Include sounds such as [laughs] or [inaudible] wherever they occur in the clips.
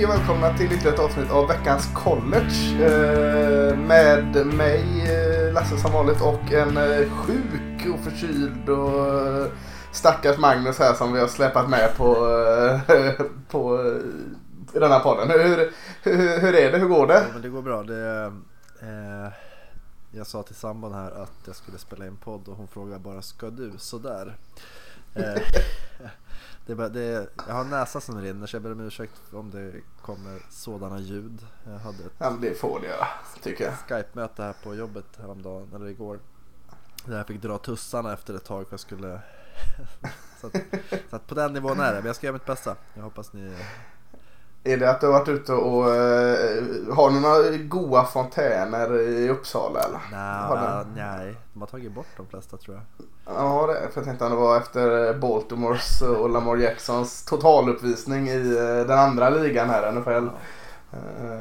Hej och välkomna till ytterligare ett avsnitt av veckans college. Eh, med mig eh, Lasse som vanligt och en eh, sjuk och förkyld och stackars Magnus här som vi har släpat med på, [laughs] på den här podden. Hur, hur, hur är det? Hur går det? Ja, men det går bra. Det, eh, jag sa till sambon här att jag skulle spela in podd och hon frågade bara ska du sådär. Eh, [laughs] det är bara, det, jag har en näsa som rinner så jag ber om ursäkt om det kommer sådana ljud. Jag hade ett Ja, det får det göra, tycker jag. Skype-möte här på jobbet häromdagen, eller igår. Där jag fick dra tussarna efter ett tag för jag skulle... [laughs] så, att, så att på den nivån är det, men jag ska göra mitt bästa. Jag hoppas ni... Är det att du har varit ute och eh, har några goa fontäner i Uppsala eller? Nej, du? nej, de har tagit bort de flesta tror jag. Ja, det, för jag tänkte att det var efter Baltimores och Lamar Jacksons totaluppvisning i eh, den andra ligan här, NFL. Eh,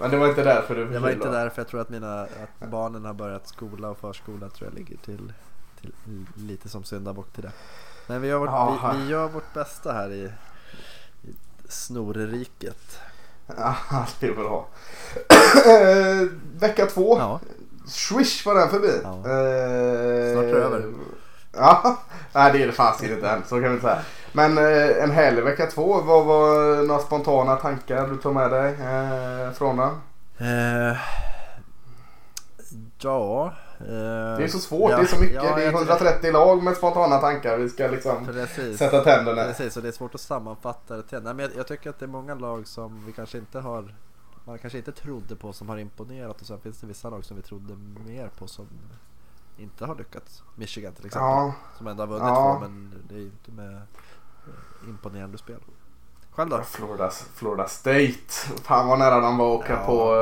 Men det var inte därför du Jag var inte då? där för jag tror att, mina, att barnen har börjat skola och förskola tror jag ligger till, till lite som syndabock till det. Men vi gör vårt, vi, vi gör vårt bästa här i snorriket. [laughs] Ja, det är bra. Eh, Vecka två. Ja, Swish var den förbi. Ja. Eh, Snart är det över. [laughs] Ja, nej det är det fasiken inte än. Så kan vi säga. Men eh, en härlig vecka två. Vad var några spontana tankar du tog med dig eh, från den? eh, ja Det är så svårt. det är så mycket. det är 130 lag med spontana tankar. Vi ska liksom Precis. sätta tänderna. Precis, och det är svårt att sammanfatta det till. Nej, men jag, jag tycker att det är många lag som vi kanske inte har man kanske inte trodde på som har imponerat och sen finns det vissa lag som vi trodde mer på som inte har lyckats. Michigan till exempel. Ja, Som ändå har vunnit Ja. två men det är ju inte med eh, imponerande spel. Själv då? Florida, Florida State. Fan vad nära de var att åka Ja. på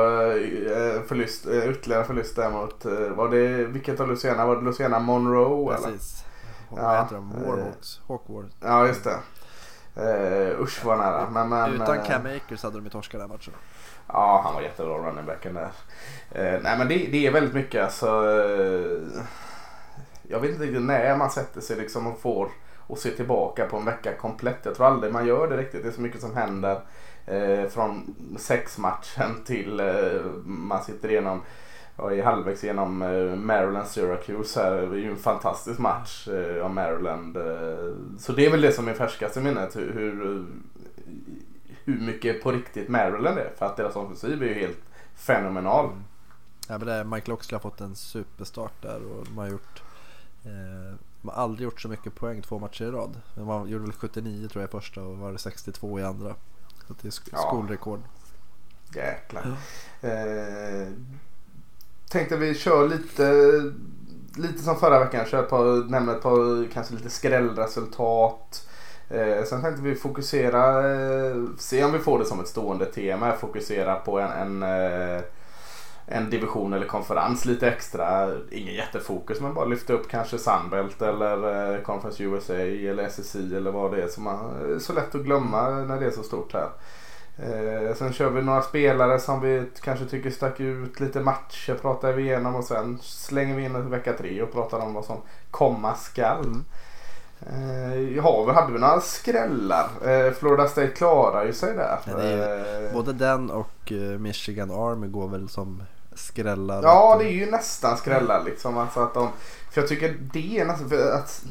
eh, förlust, eh, ytterligare förlust där mot, eh, var det, vilket av Luciana? Var det Luciana Monroe eller? Precis. Ja, Vad heter de? eh, Warhawks? Hawkwards. Ja just det. Uh, usch vad nära. Men, men, Utan eh, Cam Akers hade de ju torskat den matchen. Ja han var jättebra running backen där. Eh, nej men det, det är väldigt mycket alltså. eh, jag vet inte riktigt när man sätter sig liksom och får och se tillbaka på en vecka komplett. Jag tror aldrig man gör det riktigt. Det är så mycket som händer. Eh, från sexmatchen [laughs] till eh, man sitter igenom och är halvvägs genom eh, Maryland Syracuse här. Det är ju en fantastisk match eh, av Maryland. Eh. Så det är väl det som är färskast i minnet. Hur, hur, mycket på riktigt Maryland är. För att deras offensiv är ju helt fenomenal. Mm. Ja, men det är, Michael Oxley har fått en superstart där och de har gjort eh, de har aldrig gjort så mycket poäng två matcher i rad. Men Man gjorde väl 79 tror jag i första och var det 62 i andra. Så det är sk- Ja. skolrekord. Jäklar. Eh, tänkte vi kör lite, lite som förra veckan. Kör par, nämna ett par kanske lite skrällresultat. Eh, sen tänkte vi fokusera, eh, se om vi får det som ett stående tema. Fokusera på en, en, eh, en division eller konferens lite extra. Ingen jättefokus men bara lyfta upp kanske Sunbelt eller eh, Conference USA eller SSI eller vad det är som man, är så lätt att glömma när det är så stort här. Eh, sen kör vi några spelare som vi kanske tycker stack ut. Lite matcher pratar vi igenom och sen slänger vi in vecka tre och pratar om vad som komma skall. Mm. Eh, ja, vi hade vi några skrällar. Eh, Florida State klarar ju sig där. Ja, Eh, Både den och eh, Michigan Army går väl som skrällar. Ja, det är ju nästan skrällar liksom. Alltså att de, för jag tycker det är nästan, att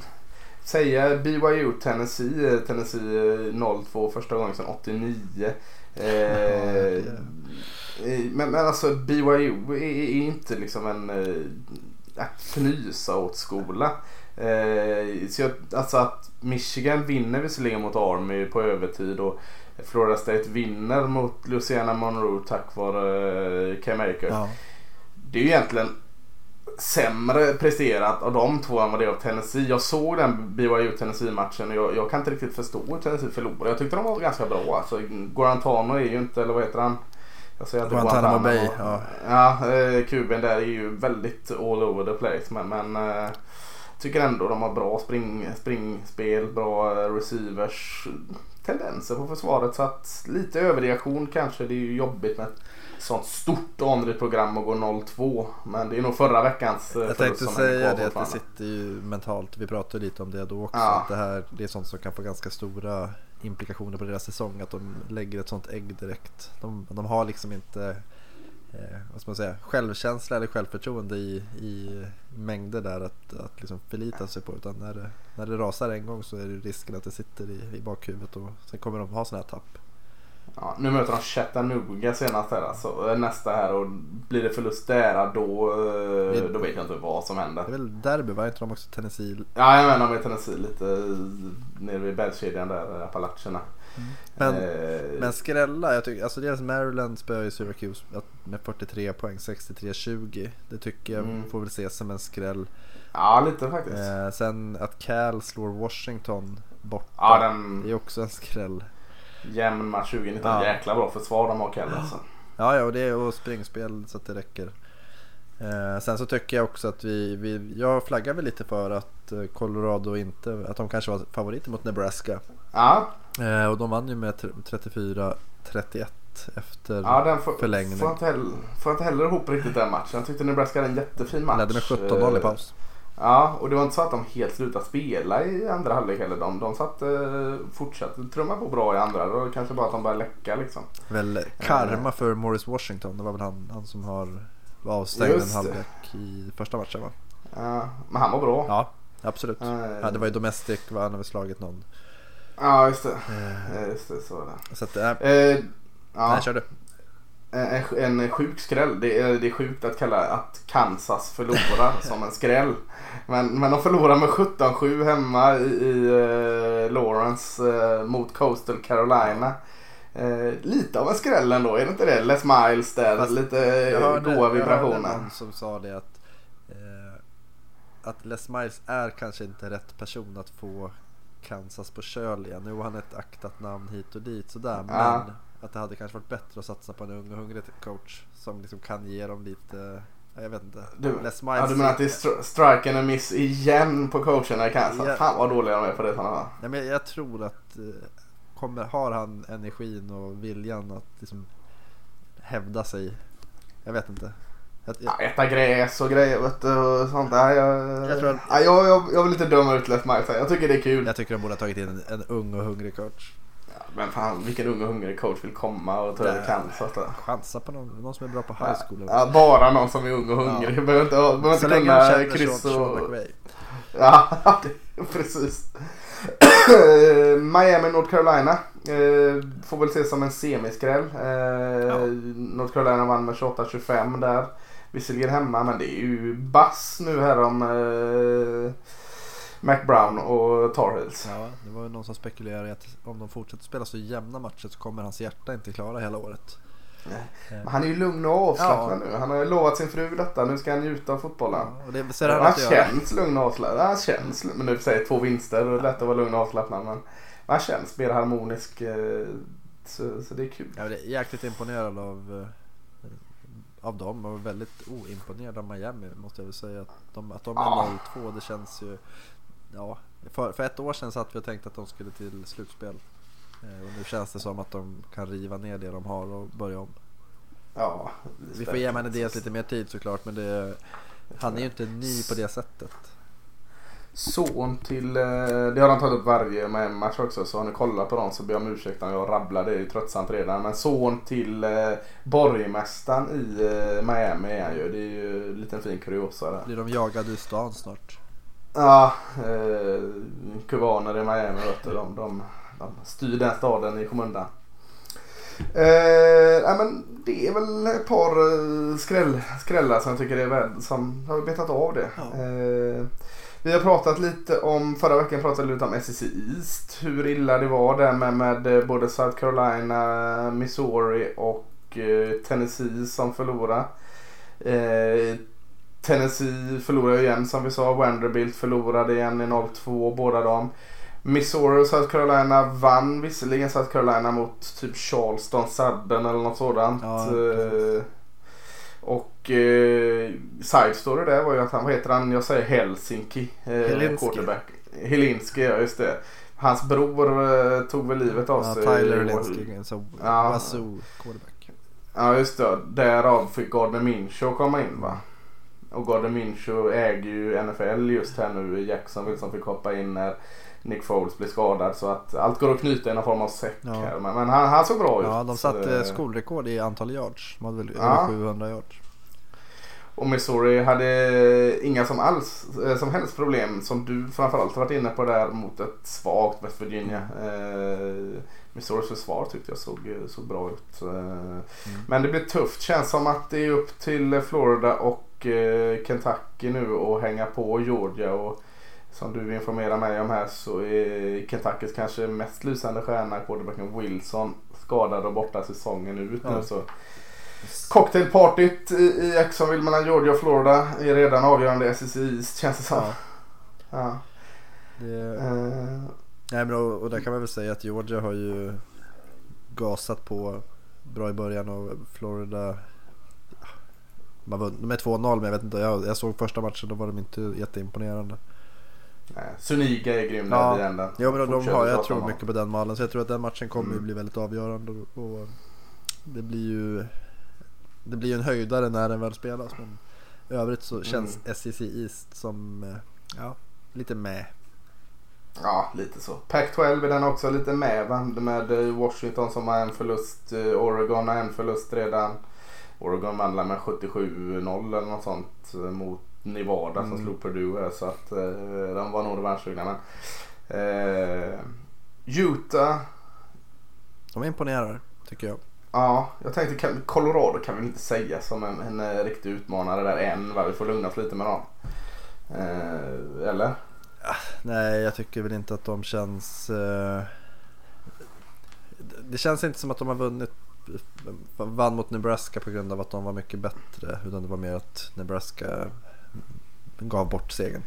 säga BYU Tennessee, eh, Tennessee eh, 0-2 första gången sedan 89. [laughs] Eh, det- eh, men, men alltså BYU är, är inte liksom en eh, att fnysa åt skola. Eh, så jag, alltså att Michigan vinner visserligen mot Army på övertid och Florida State vinner mot Louisiana Monroe tack vare eh, Cam Akers Ja. det är ju egentligen sämre presterat av de två än vad det är av Tennessee. Jag såg den BYU Tennessee-matchen och jag, jag kan inte riktigt förstå hur Tennessee förlorade. Jag tyckte de var ganska bra. Alltså, Guarantano är ju inte, eller vad heter han? Jag säger alltid Guantanamo Bay, ja. Ja, eh, kuben där är ju väldigt all over the place. Men, men eh, tycker ändå de har bra spring, springspel, bra eh, receivers. Tendenser på försvaret så att lite överreaktion kanske. Det är ju jobbigt med ett sånt stort anrikt program och gå 0-2. Men det är nog förra veckans eh, Jag tänkte säga det att det sitter ju mentalt. Vi pratade lite om det då också. Ja. Att det här det är sånt som kan få ganska stora implikationer på deras säsong att de lägger ett sånt ägg direkt. De, de har liksom inte eh, vad ska man säga, självkänsla eller självförtroende i, i mängder där att, att liksom förlita sig på. Utan när det, när det rasar en gång så är det risken att det sitter i, i bakhuvudet och sen kommer de ha sådana här tapp. Ja, nu möter de Chattanooga senast här alltså, nästa här och blir det förlust där då, eh, då vet jag inte vad som händer. Det är väl derby, var inte de också Tennessee? Ja, jag menar med Tennessee lite nere vid bergskedjan där, Appalacherna. Mm. Men, eh, men skrälla, jag tycker, alltså deras Maryland spöar ju Syracuse med 43 poäng, 63-20. Det tycker jag mm. får väl ses som en skräll. Ja, lite faktiskt. Eh, sen att Cal slår Washington borta, ja, den... det är också en skräll jämn match 2019. Ja. Jäkla bra försvar de har Kell alltså. Ja, ja och det är och springspel så att det räcker. Eh, sen så tycker jag också att vi, vi, jag flaggar väl lite för att eh, Colorado inte, att de kanske var favoriter mot Nebraska. Ja. Eh, och de vann ju med 34-31 efter ja, den får, förlängning. Får inte, heller, får inte heller ihop riktigt den matchen. Jag tyckte Nebraska hade en jättefin match. Ledde med 17-0 i paus. Ja, och det var inte så att de helt slutade spela i andra halvlek heller. De, de satt, eh, fortsatte trumma på bra i andra. Var kanske bara att de började läcka liksom. Väl karma för Morris Washington. Det var väl han, han som har var avstängd en halvlek i första matchen va? Ja, men han var bra. Ja, absolut. Uh, ja, det var ju Domestic, va? han har väl slagit någon. Ja, just det. Uh, just det, så det. Så att, äh, uh, ja. Nej, kör du. En, en sjuk skräll. Det är, det är sjukt att kalla att Kansas förlorar [laughs] som en skräll. Men, men de förlorar med 17-7 hemma i, i uh, Lawrence uh, mot Coastal Carolina. Uh, lite av en skräll ändå, är det inte det? Les Miles där, Fast lite hörde, goa vibrationer. Jag hörde någon som sa det att, att Les Miles är kanske inte rätt person att få Kansas på köl igen. Nu har han ett aktat namn hit och dit sådär. Men att det hade kanske varit bättre att satsa på en ung och hungrig coach som liksom kan ge dem lite jag vet inte. Du, Les ja, du menar att det är stri striken en miss igen på coacherna i Kansas? Ja. Fan vad dåliga de är på det sådana ja, men Jag tror att eh, kommer, har han energin och viljan att liksom hävda sig? Jag vet inte. Jag, jag... Ja, äta gräs och grejer vet du, och sånt där. Jag, jag, tror att... ja, jag, jag, jag vill inte döma ut Les Miles Jag tycker det är kul. Jag tycker de borde ha tagit in en, en ung och hungrig coach. Men fan vilken ung och hungrig coach vill komma och ta över Kansas? Chansa på någon, någon som är bra på high school. Ja, bara någon som är ung och hungrig. Ja. Behöver inte, behöver inte kunna kryss och... Ja, [laughs] precis. Miami, North Carolina. Eh, får väl ses som en semiskräll. Eh, ja. North Carolina vann med 28-25 där. Visserligen hemma men det är ju bass nu här om eh, Mac Brown och Tar Heels. Ja, det var ju någon som spekulerade i att om de fortsätter spela så jämna matcher så kommer hans hjärta inte klara hela året. Nej. Men han är ju lugn och avslappnad ja. nu. Han har ju lovat sin fru detta. Nu ska han njuta av fotbollen. Ja, det ser han, han känns lugn och avslappnad. Han känns, men nu säger två vinster och det är lätt att vara lugn och avslappnad. Men han känns mer harmonisk. Eh, så, så det är kul. Jag är jäkligt imponerad av, eh, av dem och väldigt oimponerad av Miami måste jag väl säga. Att de, att de är ja. 0-2 det känns ju ja, för, för ett år sedan satt vi och tänkte att de skulle till slutspel. Eh, och nu känns det som att de kan riva ner det de har och börja om. Ja, vi får ge Menedias lite mer tid såklart men det, han är ju inte ny på det sättet. Son till, eh, det har han tagit upp varje match också så har ni kollat på dem så ber jag om ursäkt om jag rabblar, det är ju tröttsamt redan. Men son till eh, borgmästaren i eh, Miami är han ju. Det är ju en liten fin kuriosa där. Blir de jagade ur stan snart? Ja, eh, kubaner i Miami vet du, de, de, de styr den staden i skymundan. Eh, men det är väl ett par skräll, skrällar som jag tycker är värd, som har betat av det. Ja. Eh, vi har pratat lite om, förra veckan pratade vi lite om SEC East. Hur illa det var där med, med eh, både South Carolina, Missouri och eh, Tennessee som förlorade. Eh, Tennessee förlorade igen som vi sa. Vanderbilt förlorade igen i 0-2 båda dem. Missouri och South Carolina vann visserligen South Carolina mot typ Charleston Sudden eller något sådant. Ja, och eh, side story där var ju att han, vad heter han, jag säger Helsinki. Eh, Helinski. Quarterback. Helinski, ja just det. Hans bror eh, tog väl livet av ja, sig. Tyler Helinski, så ja. Wazoo quarterback. Ja just det, därav fick Gardner Minshew komma in va. och Gardner Minshew äger ju NFL just här nu i Jacksonville som fick hoppa in när Nick Foles blir skadad. Så att allt går att knyta i någon form av säck Ja. här. Men, men han, han såg bra ut. Ja, de satte Eh, skolrekord i antal yards. De hade väl Ja. över 700 yards. Och Missouri hade inga som, alls, eh, som helst problem som du framförallt har varit inne på där mot ett svagt West Virginia. Eh, Missouris försvar tyckte jag såg, såg bra ut. Eh, Men det blir tufft. Känns som att det är upp till Florida och eh, Kentucky nu och hänga på Georgia. Och som du informerar mig om här så är Kentuckys kanske mest lysande stjärna quarterbacken Wilson skadad och borta säsongen ut nu. Ja. Så Cocktailpartyt i, Jacksonville mellan Georgia och Florida är redan avgörande i SEC East känns det som. Ja. Ja. Det, Eh, nej, men och, och där kan man väl säga att Georgia har ju gasat på bra i början och Florida man vann, de är 2-0 men jag vet inte, jag, jag såg första matchen då var de inte jätteimponerande. Nej. Suniga är grym där Ja. vid änden. Ja men de har, jag tror mycket på den malen så jag tror att den matchen kommer Mm. bli väldigt avgörande och, och det blir ju det blir en höjdare när den väl spelas men i övrigt så känns Mm. SEC East som eh, ja, lite med. Ja, lite så. Pac-12 är den också lite med va? Med eh, Washington som har en förlust. eh, Oregon har en förlust redan. Oregon vann med 77-0 eller något sånt eh, mot Nevada som Mm. slog Purdue här, så att eh, de var nog revanschsugna. Men, eh, Utah, De imponerar tycker jag. ja jag tänkte Colorado kan vi inte säga som en, en eh, riktig utmanare där än. Va? Vi får lugna oss lite med dem. Eh, eller? Nej, jag tycker väl inte att de känns... Eh, det känns inte som att de har vunnit vann mot Nebraska på grund av att de var mycket bättre. Utan det var mer att Nebraska gav bort segern.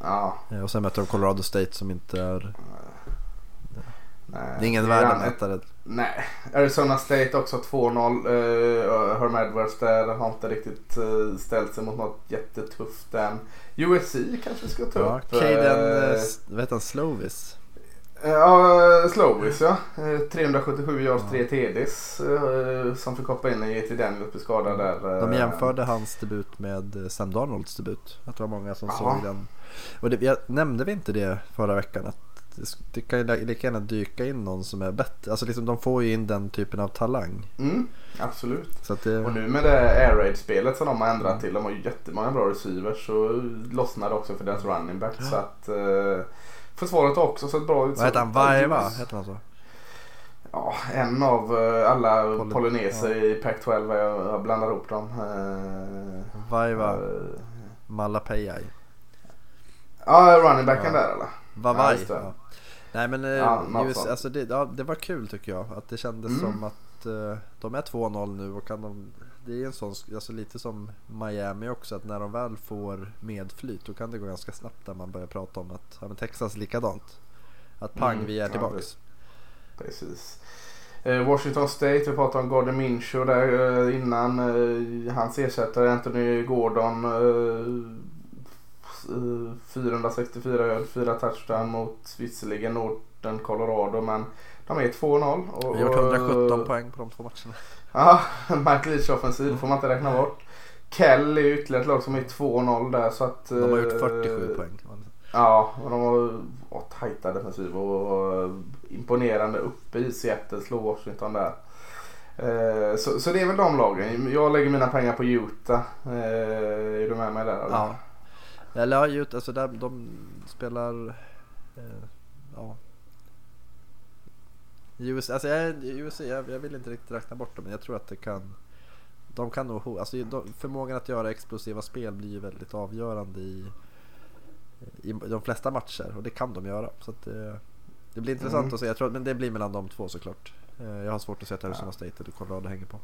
Ja. Eh, Och sen möter de Colorado State som inte är... Nej, Det är ingen värdemätare. Nej, Arizona State också 2-0. Uh, Herm Edwards där har inte riktigt uh, ställt sig mot något jättetufft än. USC kanske ska ta Ja, upp. Caden, Eh, eh, s- vad heter han, Slovis? Ja, Slovis ja. Eh, 377 yards, Ja. 3 TDs. eh, som fick hoppa in när J.T. Daniels blev skadad där. eh. De jämförde hans debut med eh, Sam Darnolds debut. Att det var många som Ja. såg den. Och det, jag, nämnde vi inte det förra veckan? Att det, kan ju li- lika gärna dyka in någon som är bättre. Alltså liksom, de får ju in den typen av talang. Mm, absolut. Det, Och nu med det air raid-spelet som de har ändrat till. De har ju jättemånga bra receivers. Så lossnar det också för deras running back. Så att uh, försvaret har också sett bra ut. vad heter han? Vaiva? Heter han så? Ja, en av eh, alla Poly- polyneser i Pac-12. Jag, jag blandar ihop dem. Eh, Vaiva eh, Malapayai. Ja, running backen Ja. där eller? Ja, Vavai. det. Ja, Nej men Ja, US, alltså det, ja, det var kul tycker jag. Att det kändes Mm. som att eh, de är 2-0 nu och kan de, det är en sån, alltså lite som Miami också att när de väl får medflyt då kan det gå ganska snabbt där man börjar prata om att ja, men Texas likadant. Att pang Mm, vi är ja, tillbaks. Precis. Eh, Washington State, vi pratade om Gardner Minshew där eh, innan. Eh, hans ersättare Anthony Gordon. Eh, eh, 464 öl, 4 touchdown mot visserligen Northern Colorado men de är 2-0. och- Vi har gjort och- 117 poäng på de två matcherna. Ja, [laughs] Mike Leach offensiv får man inte räkna bort. Kell är ytterligare ett lag som är 2-0 där så att... De har gjort eh, 47 poäng. Ja, och de har oh, tajta defensiv och, och imponerande uppe i Seattle slår Washington där. Eh, så, så det är väl de lagen. Jag lägger mina pengar på Utah. Eh, är du med mig där? Eller? Ja. Eller ja, Utah, alltså där de spelar... Eh, ja. US, alltså jag, USA, jag, jag vill inte riktigt räkna bort dem men jag tror att det kan... De kan nog... Alltså de, förmågan att göra explosiva spel blir ju väldigt avgörande i, i de flesta matcher och det kan de göra. Så det, det blir intressant Mm. att se. Jag tror, men det blir mellan de två såklart. Eh, Jag har svårt att se att Arizona State eller Colorado hänger på.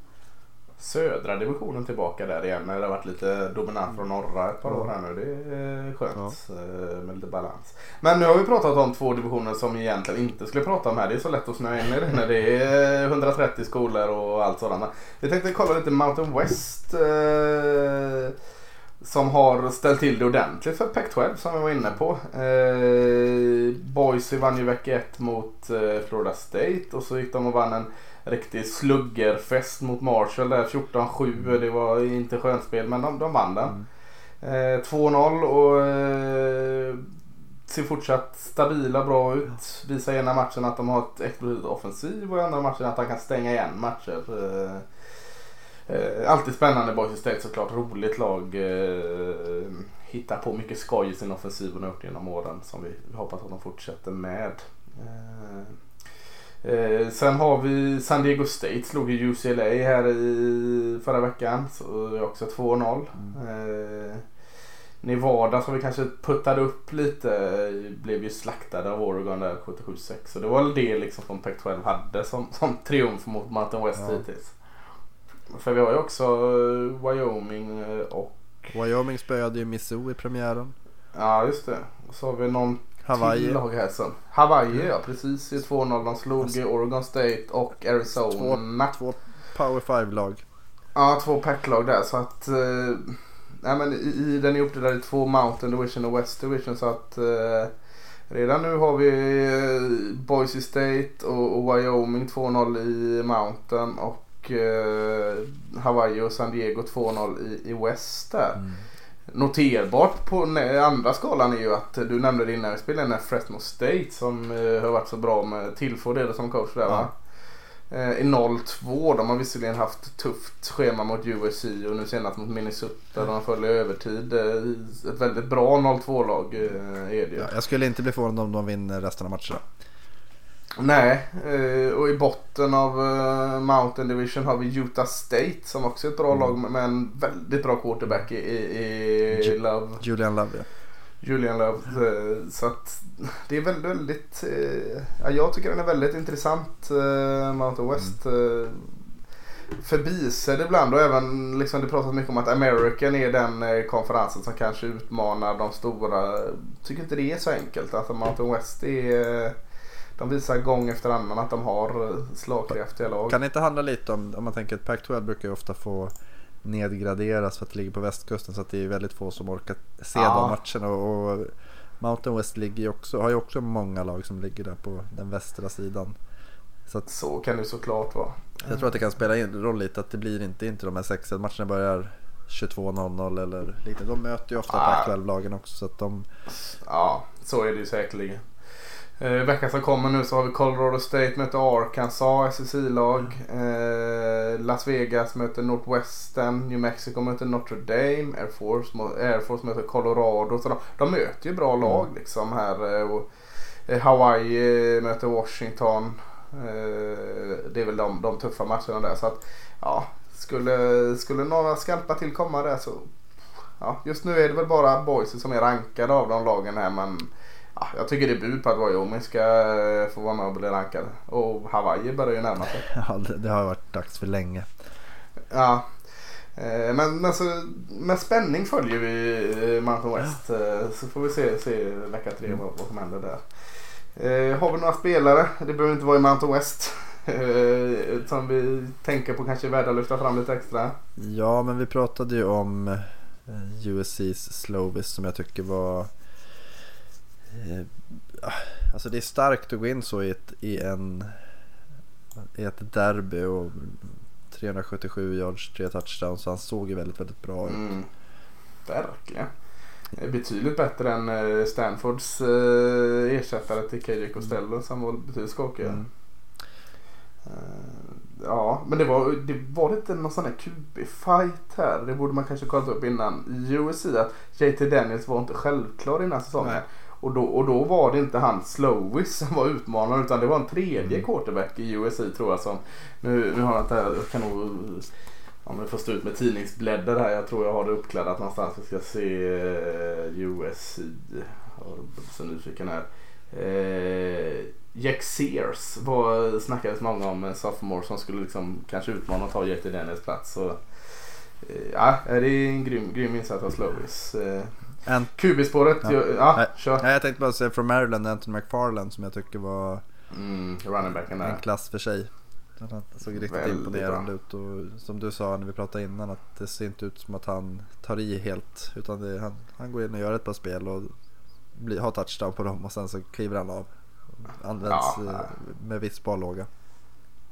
Södra divisionen tillbaka där igen. När det har varit lite dominant från norra ett par år här nu. Det är skönt eh, med lite balans. Men nu har vi pratat om två divisioner som egentligen inte skulle prata om här. Det är så lätt att snöa in i det när det är 130 skolor och allt sådant. Men Vi tänkte kolla lite Mountain West. Eh, som har ställt till det ordentligt för Pac-12 som vi var inne på. Eh, Boise vann ju vecka ett mot eh, Florida State och så gick de och vann en riktig sluggerfest mot Marshall där 14-7. Det var inte skönspel men de, de vann den. Mm. Eh, 2-0 och eh, ser fortsatt stabila bra ut. Visar i ena matchen att de har ett explosivt offensiv och i andra matchen att de kan stänga igen matcher. Eh, eh, alltid spännande Boys State såklart. Roligt lag. Eh, hittar på mycket skoj i sin offensiv och har gjort genom åren som vi hoppas att de fortsätter med. Eh, Eh, sen har vi San Diego State slog ju UCLA här i förra veckan. Så det är också 2-0. Mm. Eh, Nevada som vi kanske puttade upp lite blev ju slaktade av Oregon där 77-6. Så det var väl det liksom som Pac-12 hade som, som triumf mot Mountain West ja. hittills. För vi har ju också eh, Wyoming eh, och... Wyoming spöade ju Missouri i premiären. Ja just det. Och så har vi någon Hawaii. lag här sen. Hawaii ja precis i 2-0. De slog alltså, Oregon State och Arizona. Två, två Power 5-lag. Ja två pack-lag där så att... Eh, nej, men i, i, den är uppdelad i två Mountain Division och West Division så att... Eh, redan nu har vi eh, Boise State och, Wyoming 2-0 i Mountain och eh, Hawaii och San Diego 2-0 i, i West där. Mm. Noterbart på andra skalan är ju att du nämnde det innan vi spelade när Fresno State som eh, har varit så bra med Tillfår det som coach där va? Eh, I 0-2. De har visserligen haft tufft schema mot USC och nu senast mot Minnesota. Mm. De följer övertid. Eh, ett väldigt bra 0-2-lag är det ju. Ja, jag skulle inte bli förvånad om de vinner resten av matcherna. Nej, eh, och i botten av eh, Mountain Division har vi Utah State som också är ett bra mm. lag med en väldigt bra quarterback i, i, Love. Julian Love ja. Julian Love. Eh, så att det är väldigt, väldigt ja, jag tycker den är väldigt intressant Mountain West. Mm. Förbisedd ibland och även liksom det pratas mycket om att American är den konferensen som kanske utmanar de stora. Tycker inte det är så enkelt. Alltså Mountain West är de visar gång efter annan att de har eh, slagkraftiga lag. Kan det inte handla lite om, om man tänker att Pac-12 brukar ju ofta få nedgraderas för att det ligger på västkusten så att det är väldigt få som orkar se ja. de matcherna. Och, och Mountain West ligger också, har ju också många lag som ligger där på den västra sidan. Så, att, så kan det såklart vara. Jag tror att det kan spela in roll lite att det blir inte, inte de här sex matcherna börjar 22.00 eller liknande. De möter ju ofta ah. Pac-12-lagen också. Så att de... Ja, så är det ju säkerligen. Eh, veckan som kommer nu så har vi Colorado State möter Arkansas, SSI-lag. Eh, Las Vegas möter Northwestern. New Mexico möter Notre Dame. Air Force, Air Force möter Colorado. Så de, de möter ju bra lag mm. liksom här. Eh, och, eh, Hawaii eh, möter Washington. Eh, det är väl de, de tuffa matcherna där. Så att, ja, skulle, skulle några skalpa till komma där så ja, just nu är det väl bara Boise som är rankade av de lagen här men Ja, jag tycker det är bud på att Wyoming ska eh, få vara med och bli rankad. Och Hawaii börjar ju närma sig. [laughs] Ja, det, det har varit dags för länge. Ja. Eh, men, men så, med spänning följer vi eh, Mountain West. Så får vi se, se vecka tre vad, vad som händer där. Har vi några spelare, det behöver inte vara i Mountain West. [laughs] Som vi tänker på kanske är värda att lyfta fram lite extra. Ja men vi pratade ju om USC's Slovis som jag tycker var alltså det är starkt att gå in så i ett, i en, i ett derby och 377 yards, tre touchdowns. Så han såg ju väldigt, väldigt bra ut. Mm, verkligen. Betydligt bättre än eh, Stanfords eh, ersättare till KJ Costello som var betydligt skakigare. Mm. Ja, men det var, det var inte någon sån här QB-fight här. Det borde man kanske kollat upp innan. USC att JT Daniels var inte självklar innan säsongen. Nej. Och då, och då var det inte han Slowis som var utmanaren utan det var en tredje mm. quarterback i USC tror jag som. Nu, nu har jag inte, jag kan nog om jag får stå ut med tidningsbläddar här. Jag tror jag har det uppkladdat någonstans. Vi ska se USC. Så nyfiken här. Uh, Jack Sears var, snackades många om en sophomore som skulle liksom kanske utmana och ta J.T. Dennis plats. Så, uh, ja, det är en grym, grym insats av Slowis. Uh, en... QB-spåret, ja, ja Nej. kör. Jag tänkte bara säga från Maryland, Anton McFarland som jag tycker var mm, running en klass för sig. Han såg riktigt Väldigt imponerande bra. ut och som du sa när vi pratade innan att det ser inte ut som att han tar i helt utan det, han, han går in och gör ett par spel och blir, har touchdown på dem och sen så kliver han av. Används ja, med viss sparlåga.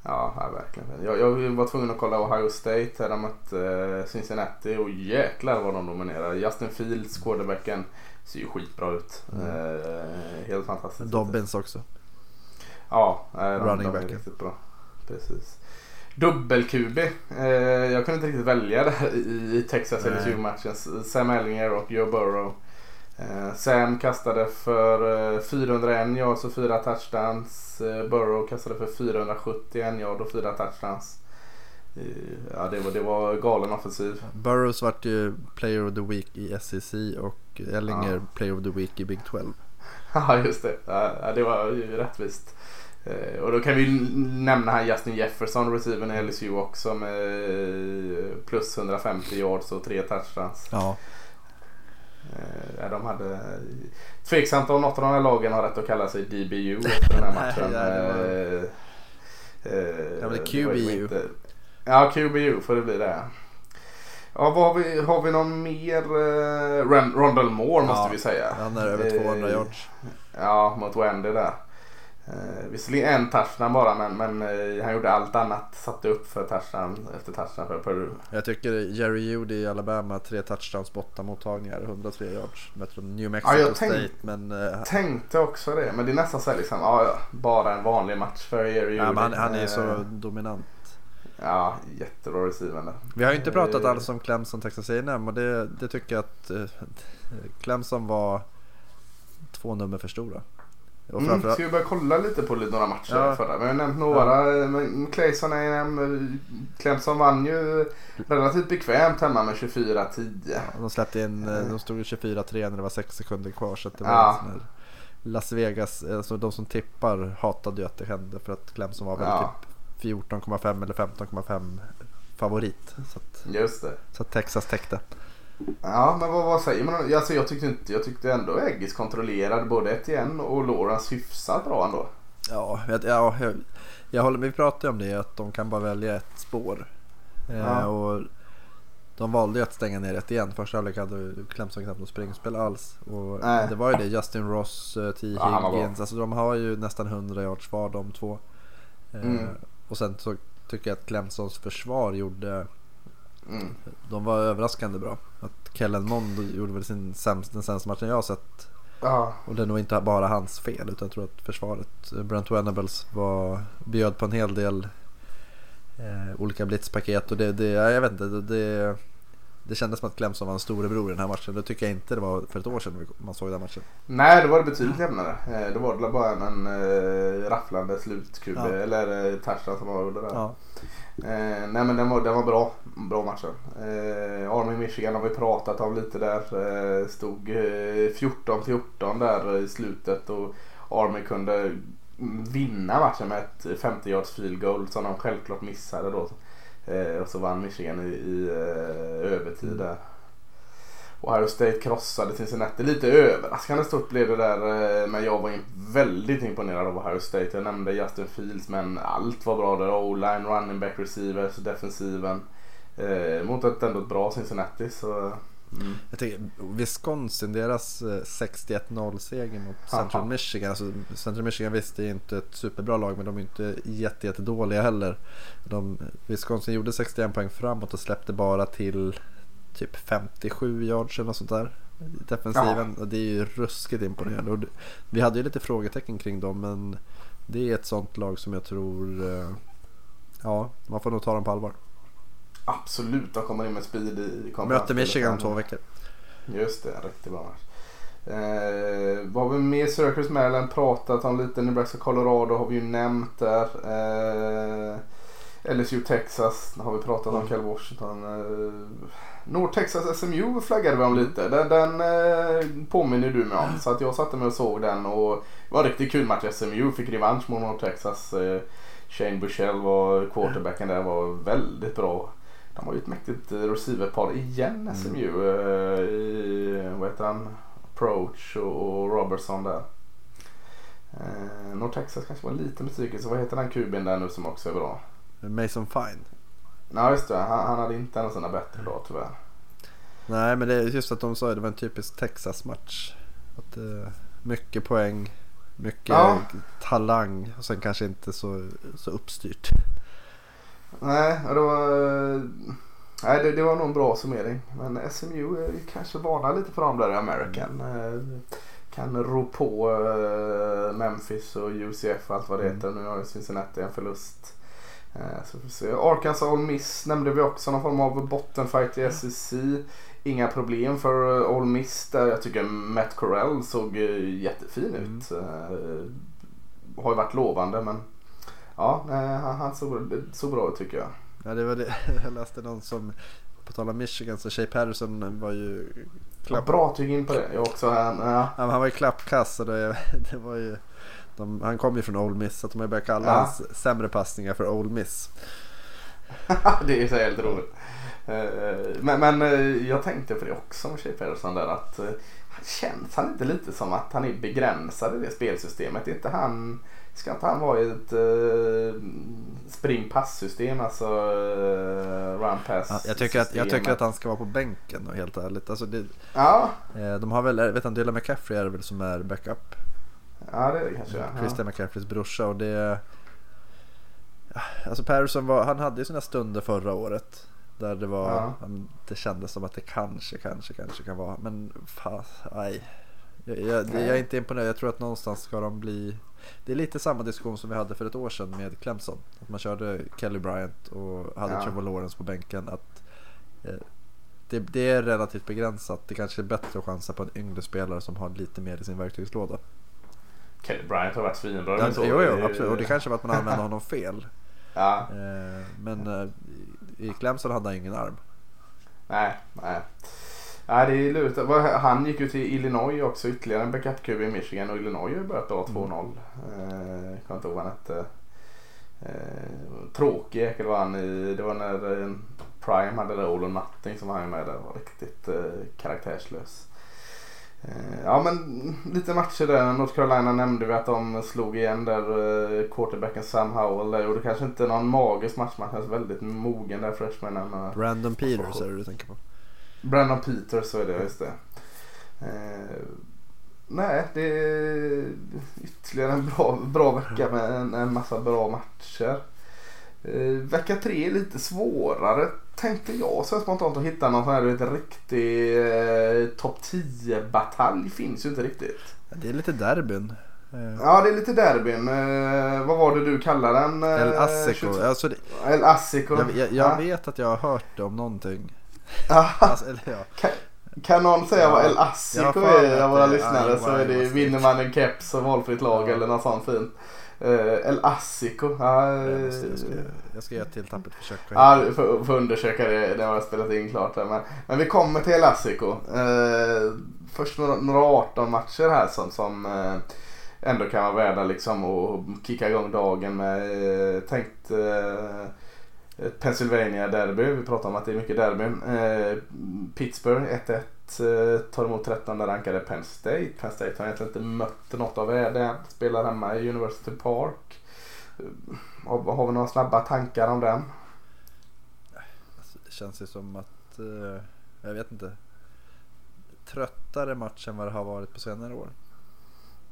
Ja, ja verkligen. Jag, jag var tvungen att kolla Ohio State där de mötte eh, Cincinnati och jäklar vad de dominerar. Justin Fields, quarterbacken, ser ju skitbra ut. Mm. Eh, helt fantastiskt. Dobbins också. Ja, eh, de, Running de backen. riktigt bra. Precis. Dubbel-QB. Eh, jag kunde inte riktigt välja där i, Texas. LSU-matchen. Sam Ellinger och Joe Burrow. Eh, Sam kastade för eh, 401 yards och 4 touchdowns. Eh, Burrow kastade för 471 yard och 4 touchdowns. Eh, ja, det var, det var galen offensiv. Burrows vart ju Player of the Week i SEC och Ellinger Ja. Player of the Week i Big 12. [laughs] Ja, just det. Ja, det var ju rättvist. Eh, och då kan vi nämna här Justin Jefferson, receiven i LSU också med eh, plus 150 yards och 3 touchdowns. Ja. Eh, de hade tveksamt om något av de här lagen har rätt att kalla sig DBU efter den här [laughs] matchen. ja, det var- Eh, eh, Ja, det är det var ju QBU. inte- Ja, QBU får det bli det. Ja, vad har vi, har vi någon mer? Eh, Ron- Rondell Moore måste Ja, vi säga. Han är över 200 Eh, yards. Ja, mot Wendy där. Eh, visserligen en touchdown bara men, men eh, han gjorde allt annat. Satte upp för touchdown efter touchdown för Peru. Jag tycker Jerry Judy i Alabama, tre touchdowns åtta mottagningar, 103 yards. Möter de New Mexico Ja, jag tänk- State men, eh, Tänkte också det men det är nästan så här liksom, ja, ja, bara en vanlig match för Jerry ja, men han, han är ju så Eh, dominant. Ja, jättebra receiver. Vi har ju inte pratat Eh, alls om Clemson Texas A&M och det, det tycker jag att eh, Clemson var två nummer för stora. Och Mm, framförallt, ska vi börja kolla lite på några matcher Ja. förra? Vi har nämnt några. Ja. Men Clayson A&M, Clemson vann ju relativt bekvämt hemma med 24-10. de släppte in, eh, de stod ju 24-3 när det var 6 sekunder kvar så att det var Ja. sån här Las Vegas, alltså de som tippar hatade ju att det hände för att Clemson var väl Ja. typ 14,5 eller 15,5 favorit. Så att, Just det. så att Texas täckte. Ja, men vad, vad säger man? Alltså, jag, tyckte inte, jag tyckte ändå Eggis kontrollerade både Etienne och Lawrence hyfsat bra ändå. Ja, jag, ja jag, jag håller, vi pratade om det att de kan bara välja ett spår. Eh, Ja. och de valde ju att stänga ner ett igen. Första halvlek hade Clemson knappt något springspel alls. Och Nej. det var ju det. Justin Ross, eh, T. Ja. Higgins. Alltså de har ju nästan 100 yards var de två. Eh, Mm. Och sen så tycker jag att Clemsons försvar gjorde Mm. De var överraskande bra. Att Kellen Mond gjorde väl sin sämst, den sämsta matchen jag har sett. Ja, Och det är nog inte bara hans fel utan jag tror att försvaret, Brent Venables var, bjöd på en hel del eh, olika blitzpaket och det, det, ja, jag vet inte, det, det, det kändes som att Clemson var en storebror i den här matchen. Det tycker jag inte det var för ett år sedan man såg den matchen. Nej, då var det betydligt jämnare. Eh, Då var det bara en, en uh, rafflande slutkub Ja. eller uh, touchdown som var under där. Ja. Eh, nej men den var, den var bra. Bra matchen. Eh, Army Michigan har vi pratat om lite där. Eh, stod eh, 14-14 där i slutet och Army kunde vinna matchen med ett 50 yards field goal som de självklart missade då. Eh, och så vann Michigan i, i eh, övertid där. Ohio State krossade Cincinnati. Lite överraskande stort blev det där. eh, Men jag var väldigt imponerad av Ohio State. Jag nämnde Justin Fields men allt var bra där. O-line, running back, receivers, defensiven. Eh, mot ett ändå bra Cincinnati. Så, mm. Jag tycker Wisconsin, deras eh, 61-0 seger mot Central. Michigan. Alltså, Central Michigan visst det är inte ett superbra lag men de är inte jätte, jätte dåliga heller. De, Wisconsin gjorde 61 poäng framåt och släppte bara till typ 57 yards eller något sånt där. Defensiven. Och det är ju ruskigt imponerande. Och vi hade ju lite frågetecken kring dem men det är ett sånt lag som jag tror eh, Ja, man får nog ta dem på allvar. Absolut, de kommer in med speed i Möter Michigan om två veckor. Just det, riktigt bra match. Eh, vad har vi mer? Syracuse Maryland pratat om lite. Nebraska Colorado har vi ju nämnt där. Eh, LSU Texas har vi pratat om. Mm. Cal Washington. Eh, North Texas SMU flaggade vi om lite. Den, den eh, påminner du mig om. Så att jag satte mig och såg den och det var en riktigt kul match. SMU fick revansch mot North Texas. Eh, Shane Bushell var quarterbacken där var väldigt bra. De har ju ett mäktigt eh, receiverpar igen SMU. eh, I, vad heter han? Approach och, Robertson där. Eh, North Texas kanske var en liten besvikelse. Vad heter den kuben där nu som också är bra? Mason Fine. Nej just det, han, han hade inte en av sina bättre dagar tyvärr. Nej men det är just att de sa att det var en typisk Texas-match. Att, eh, mycket poäng, mycket Ja. talang och sen kanske inte så, så uppstyrt. Nej, det var, nej det, det var nog en bra summering. Men SMU är kanske vana lite för dem där i American. Mm. Kan ro på eh, Memphis och UCF och allt vad det heter. Nu har ju Cincinnati en förlust. Eh, så får se. Arkansas All Miss nämnde vi också. Någon form av bottenfight i SEC. Inga problem för All Miss där. Jag tycker Matt Corell såg jättefin mm. ut. Har ju varit lovande men ja, han, han såg, såg bra ut tycker jag. Ja, det var det. [laughs] Jag läste någon som, på tal om Michigan, så Shea Patterson var ju... Klapp... Ja, bra tygg in på det. Jag också. Han, ja. ja han var ju klappkass och det, [laughs] det var ju... De, han kom ju från Old Miss så de har börjat kalla ja. hans sämre passningar för Old Miss. [laughs] det är så helt roligt. Eh, men, men eh, jag tänkte på det också med Shea Patterson där att eh, känns han inte lite som att han är begränsad i det spelsystemet? Är inte han Ska inte han vara i ett uh, spring pass-system, alltså uh, run pass ja, jag, tycker att, jag tycker att han ska vara på bänken och helt ärligt. Alltså det, ja. Eh, de har väl, vet han, Dylan McCaffrey är det väl som är backup? Ja det är det kanske. Christian ja. McCaffreys brorsa och det... Alltså Patterson var, han hade ju sina stunder förra året. Där det var, ja. det kändes som att det kanske, kanske, kanske kan vara. Men fan, nej. Jag, jag, jag är inte imponerad. Jag tror att någonstans ska de bli det är lite samma diskussion som vi hade för ett år sedan med Clemson. Att man körde Kelly Bryant och hade ja. Trevor Lawrence på bänken. Att, eh, det, det, är relativt begränsat. Det kanske är bättre att chansa på en yngre spelare som har lite mer i sin verktygslåda. Kelly Bryant har varit svinbra. Ja, jo, jo, absolut. Och det kanske var att man använde honom fel. [laughs] Ja. Eh, men eh, i Clemson hade han ingen arm. Nej, nej. Ja, det är lurigt. Han gick ju till Illinois också, ytterligare en backup-QB i Michigan och Illinois har ju börjat bra 2-0. Mm. Eh, kommer inte ihåg vad han hette. Eh, tråkig jäkel var han i, det var när eh, Prime hade det Olon Nutting som han med där var riktigt eh, karaktärslös. Eh, ja men lite matcher där. North Carolina nämnde vi att de slog igen där eh, quarterbacken Sam Howell där. Och det kanske inte är någon magisk match. Man känns väldigt mogen där freshmanen. Brandon Peters är det du tänker på? Brandon Peters, så är det, just det. Eh, nej, det är ytterligare en bra, bra vecka med en, en massa bra matcher. Eh, vecka tre är lite svårare tänkte jag så spontant att hitta någon sån här vet, riktig eh, topp 10 batalj finns ju inte riktigt. Det är lite derbyn. Eh. Ja det är lite derbyn. Eh, vad var det du kallade den? Eh, El Asico. Alltså det, El Asico. Jag, jag, jag ja. vet att jag har hört om någonting. Alltså, eller, ja. kan, kan någon säga ja, vad El Asico är av våra lyssnare så är det vinner man en keps och valfritt lag eller något sånt fint. Uh, El Asico. Ja, jag, måste, jag, ska, jag ska göra ett till tappert försök. Ja, du får, får undersöka det. Har jag spelat in klart. Men, men vi kommer till El Asico. Uh, först några, några 18 matcher här som, som uh, ändå kan vara värda liksom att kicka igång dagen med. tänkt Pennsylvania derby. Vi pratar om att det är mycket derbyn. Eh, Pittsburgh 1-1 eh, tar emot 13 rankade Penn State. Penn State har egentligen inte mött något av det. Spelar hemma i University Park. Eh, har, har vi några snabba tankar om den? Alltså, det känns ju som att, eh, jag vet inte, tröttare match än vad det har varit på senare år.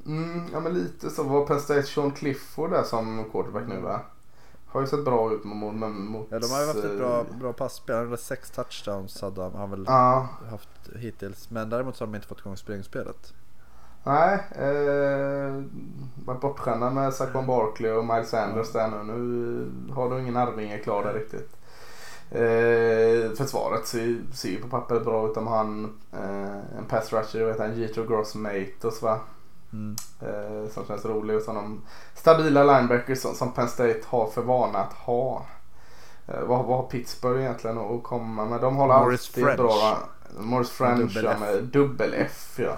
Mm, ja men lite så. Var Penn State Sean Clifford där som quarterback nu va? Har ju sett bra ut mot... mot ja, de har ju haft ett bra, eh, bra passspel. Sex touchdowns hade han, han väl ja. haft hittills. Men däremot så har de inte fått igång springspelet. Nej, eh, varit bortskämda med Saquon Barkley och Miles Sanders där nu. Nu har de ingen Arvinge klar där riktigt. Eh, försvaret ser, ser ju på pappret bra ut. Har en, eh, en pass rusher, vet han, Jito Gross Matos va? Mm. Eh, som känns rolig och sådana stabila linebackers som, som Penn State har för vana att ha. Eh, vad, vad har Pittsburgh egentligen att komma med? De håller Morris alltid French. bra. Morris French dubbel ja, med dubbel F. Ja.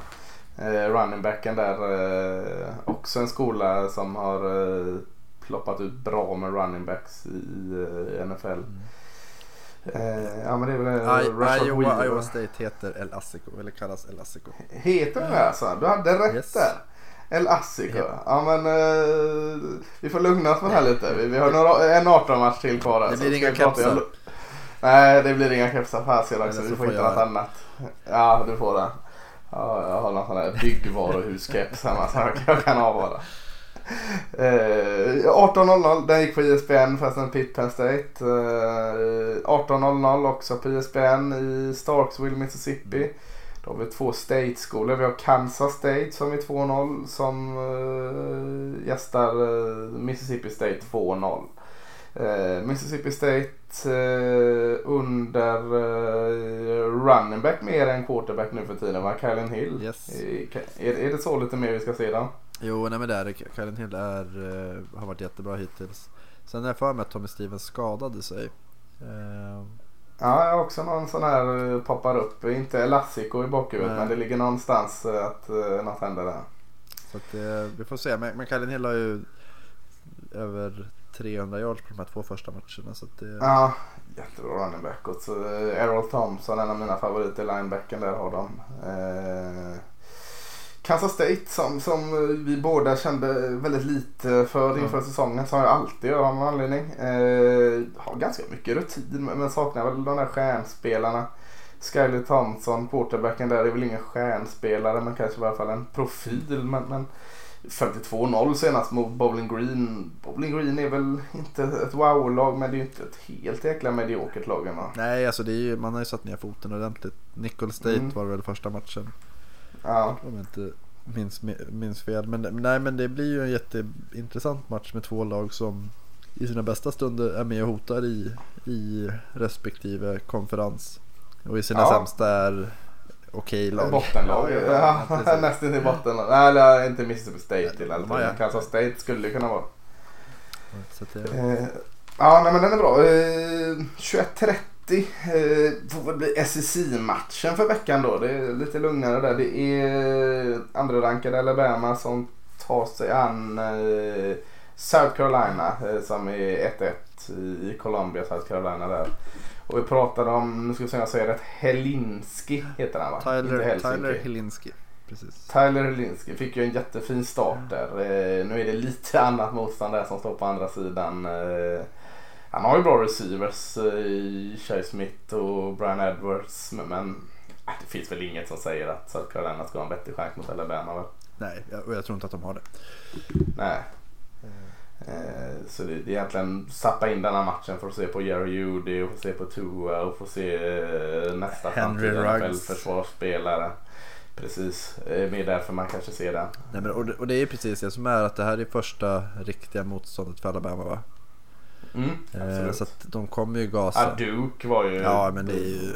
Eh, runningbacken där eh, också en skola som har eh, ploppat ut bra med runningbacks i eh, NFL. Mm. Eh, ja men det är väl I, Iowa, Iowa State heter El Asico eller kallas El Asico. Heter det alltså? Du hade rätt yes. där. El Asico. Ja, ja men eh, vi får lugna oss med det här lite. Vi, vi har några, en 18 match till kvar. Det blir inga kepsar. Nej det blir inga kepsar här sedan så vi får hitta något annat. Ja du får det. Ja, jag har någon sån här byggvaruhuskeps hemma så jag kan avvara. Eh, 18.00, den gick på ISBN fastän Pitt Penn State. Eh, 18.00 också på ISBN i Starksville, Mississippi. Då har vi två state-skolor. Vi har Kansas State som är 2-0 som uh, gästar uh, Mississippi State 2-0. Uh, Mississippi State under running back mer än quarterback nu för tiden va? Kylen Hill. Yes. Är, är det så lite mer vi ska se då? Jo, nej men det är det. Kylen Hill är, har varit jättebra hittills. Sen är jag för mig att Tommy Stevens skadade sig. Ja, jag har också någon sån här uh, poppar upp. Inte Elastico i bakhuvudet men det ligger någonstans uh, att uh, något händer där. Så att, uh, vi får se. Men, men Kylen Hill har ju över 300 yards på de här två första matcherna. Så det... Ja, jättebra running back. Och så, uh, Errol Thompson, en av mina favoriter, linebacken där har de. Uh, Kansas State som, som vi båda kände väldigt lite för inför mm. säsongen. Som jag alltid gör av någon anledning. Eh, har ganska mycket rutin men saknar väl de där stjärnspelarna. Skyler Thompson, quarterbacken där är väl ingen stjärnspelare men kanske i alla fall en profil. Men, men 52-0 senast mot Bowling Green. Bowling Green är väl inte ett wow-lag men det är ju inte ett helt jäkla mediokert lag ändå. Nej, alltså det är ju, man har ju satt ner foten ordentligt. Nickel State mm. var väl första matchen. Ja. Om jag inte minns, minns fel. Men, nej, men det blir ju en jätteintressant match med två lag som i sina bästa stunder är med och hotar i, i respektive konferens. Och i sina ja. sämsta är okej lag. Bottenlag. Ja, ja, nästan i bottenlag. Nej, eller inte Mississippi State till allt. Ja, Kansas State skulle det kunna vara. Så det... eh, ja, nej, men den är bra. Eh, 21-30 30 eh, får väl bli SEC-matchen för veckan då. Det är lite lugnare där. Det är andra rankade Alabama som tar sig an eh, South Carolina eh, som är 1-1 i Columbia, South Carolina där. Och vi pratade om, nu ska vi se om jag säger rätt, Helinski heter han va? Tyler, Tyler Helinski. Precis. Tyler Helinski fick ju en jättefin start där. Eh, nu är det lite annat motstånd där som står på andra sidan. Eh, han har ju bra receivers eh, i Shai Smith och Brian Edwards. Men äh, det finns väl inget som säger att South Carolina ska ha en bättre chans mot Alabama väl? Nej, och jag tror inte att de har det. Nej. Eh, så det är egentligen sappa in denna matchen för att se på Jerry Judy och få se på Tua och få se eh, nästa framtida försvarsspelare. Precis, mer därför man kanske ser den. Nej, men, och, det, och det är precis det som är att det här är första riktiga motståndet för Alabama va? Mm, eh, så att de kommer ju gasa. Duke var ju... Ja men det är ju,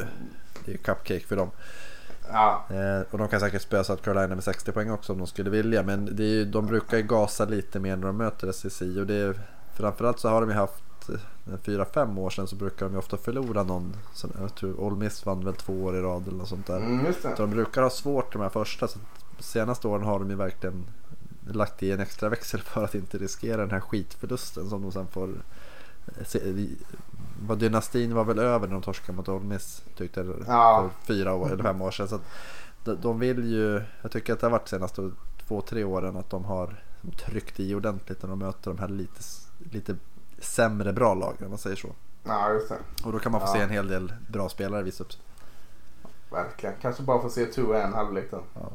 det är cupcake för dem. Ja. Eh, och de kan säkert spöa South Carolina med 60 poäng också om de skulle vilja. Men det är ju, de brukar ju gasa lite mer när de möter SEC. Och det är, framförallt så har de ju haft 4-5 år sedan så brukar de ju ofta förlora någon. Så jag tror Ole Miss vann väl två år i rad eller något sånt där. Mm, så de brukar ha svårt de här första. Så senaste åren har de ju verkligen lagt i en extra växel för att inte riskera den här skitförlusten som de sen får vad dynastin var väl över när de torskade mot Ole Miss tyckte jag ja. för fyra år eller fem år sedan. Så att de vill ju, jag tycker att det har varit senaste två, tre åren att de har tryckt i ordentligt när de möter de här lite, lite sämre bra lagen om man säger så. Ja, just det. Och då kan man få ja. se en hel del bra spelare visa upp sig. Verkligen. Kanske bara få se Tua en halvlek då. Ja.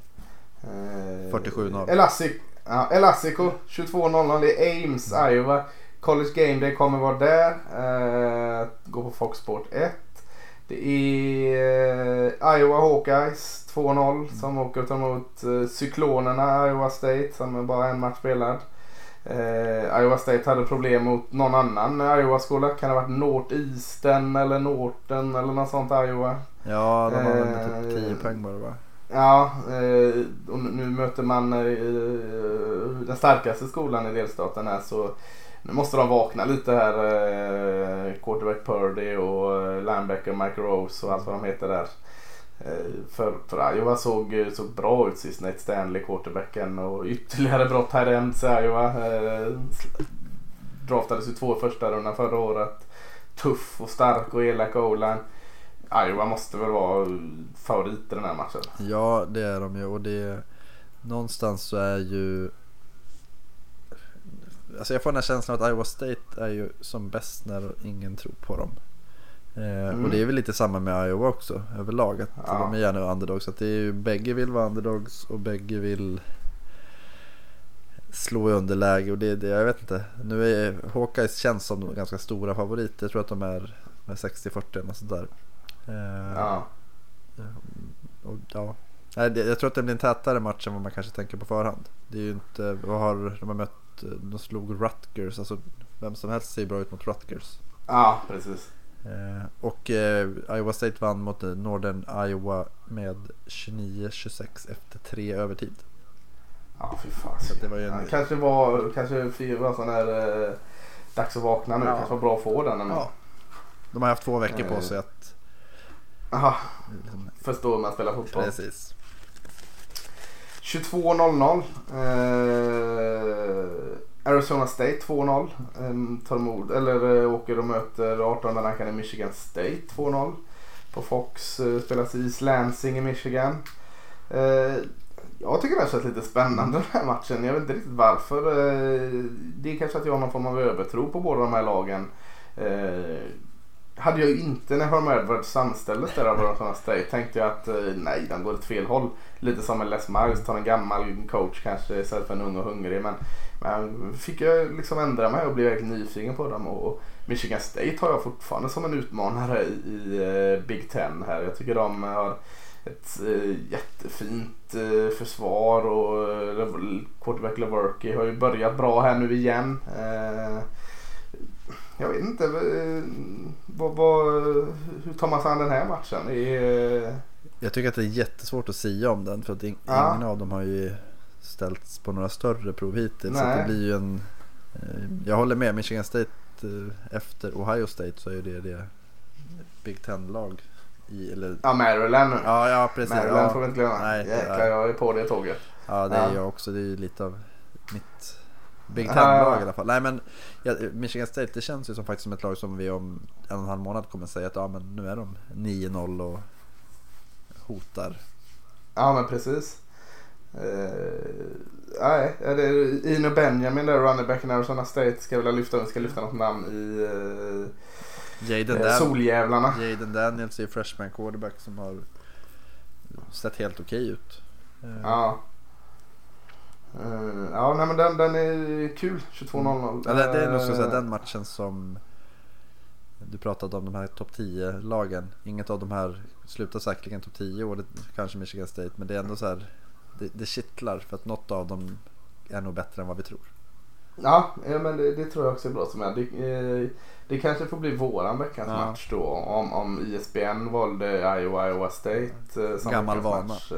Eh, 47-0. Elastico, ja, Elastico 22-0 det är Ames, Iowa. College Game Day kommer vara där. Uh, gå på Fox Sport 1. Det är uh, Iowa Hawkeyes 2-0 mm. som åker och tar emot uh, Cyklonerna Iowa State som är bara en match spelad. Uh, Iowa State hade problem mot någon annan Iowa-skola. Kan det ha varit Northeastern eller Norton eller något sånt Iowa. Ja, de har väl typ 10 poäng bara va? Ja, och nu möter man den starkaste skolan i delstaten här så nu måste de vakna lite här. Eh, quarterback Purdy och eh, linebacker Mike Rose och allt vad de heter där. Eh, för, för Iowa såg, eh, såg bra ut sist. Nate Stanley, quarterbacken och ytterligare bra här i Iowa. Eh, draftades ju två första rundan förra året. Tuff och stark och elak Olan. Iowa måste väl vara favorit i den här matchen. Ja det är de ju och det någonstans så är ju Alltså jag får den här känslan att Iowa State är ju som bäst när ingen tror på dem. Eh, mm. Och det är väl lite samma med Iowa också överlag. Att ja. De är gärna underdogs. Att det är ju, bägge vill vara underdogs och bägge vill slå i underläge och det, det jag vet inte. Nu är Hawkeyes känns som ganska stora favoriter. Jag tror att de är med 60-40 eller sådär. Eh, Ja. och, ja. Nej, jag tror att det blir en tätare match än vad man kanske tänker på förhand. Det är ju inte, vad har de har mött, de slog Rutgers, alltså vem som helst ser bra ut mot Rutgers. ja, precis. Eh, och eh, Iowa State vann mot eh, Northern Iowa med 29-26 efter tre övertid. Ja, fy fan. Så det var ju en- ja, kanske var, kanske fyra sån eh, dags att vakna nu. Ja. Kanske var bra att få den. ändå. Ja. De har haft två veckor på Eh. sig att Aha, liksom, förstå hur man spelar fotboll. Precis. 22.00. Eh, Arizona State 2-0. Eh, tar emot, eller eh, åker och möter 18 rankade Michigan State 2-0. På Fox eh, spelas East Lansing i Michigan. Eh, jag tycker det har känts lite spännande [laughs] den här matchen. Jag vet inte riktigt varför. Eh, det är kanske att jag har någon form av övertro på båda de här lagen. Eh, hade jag ju inte när Herm Edwards samställdes där av Arizona State tänkte jag att eh, nej, de går åt fel håll. Lite som en Les Miles, tar en gammal coach kanske istället för en ung och hungrig. Men, men fick jag liksom ändra mig och bli verkligen nyfiken på dem. Och Michigan State har jag fortfarande som en utmanare i, i eh, Big Ten här. Jag tycker de har ett eh, jättefint försvar och quarterback Leverky har ju börjat bra här nu igen. Eh, jag vet inte. eh, Vad, vad, hur tar man sig an den här matchen? Är, Jag tycker att det är jättesvårt att säga om den för att ing- Ja. ingen av dem har ju ställts på några större prov hittills. Så det blir ju en... eh, Jag håller med, Michigan State eh, efter Ohio State så är det det Big Ten-lag i, eller... ja, Maryland nu. Ja, ja precis. Maryland ja. får vi inte glömma. Nej, Jäklar, jag är på det tåget. Ja det är Ja. jag också. Det är ju lite av mitt Big Ten-lag ja. i alla fall. Nej men Michigan State det känns ju som faktiskt som ett lag som vi om en och en halv månad kommer säga att ja men nu är de 9-0 och hotar. Ja men precis. Uh, nej, är det Ino Benjamin där, runnerbacken i Arizona State. Ska vilja lyfta, vi ska lyfta något namn i Jaden, uh, Dan- Soljävlarna. Jaden Daniels är ju freshman quarterback som har sett helt okej ut. Eh, Ja. Eh, ja, nej men den, den är kul. 22.00. Ja, det, det är nog så säga Eh, den matchen som du pratade om de här topp 10 lagen. Inget av de här slutar säkerligen topp 10 och det, kanske Michigan State. Men det är ändå så här. Det, det kittlar för att något av dem är nog bättre än vad vi tror. Ja, men det, det tror jag också är bra som är. Det, eh, det kanske får bli våran veckans Ja. match då. Om, om ISBN valde Iowa, Iowa State. Gammal vana. match.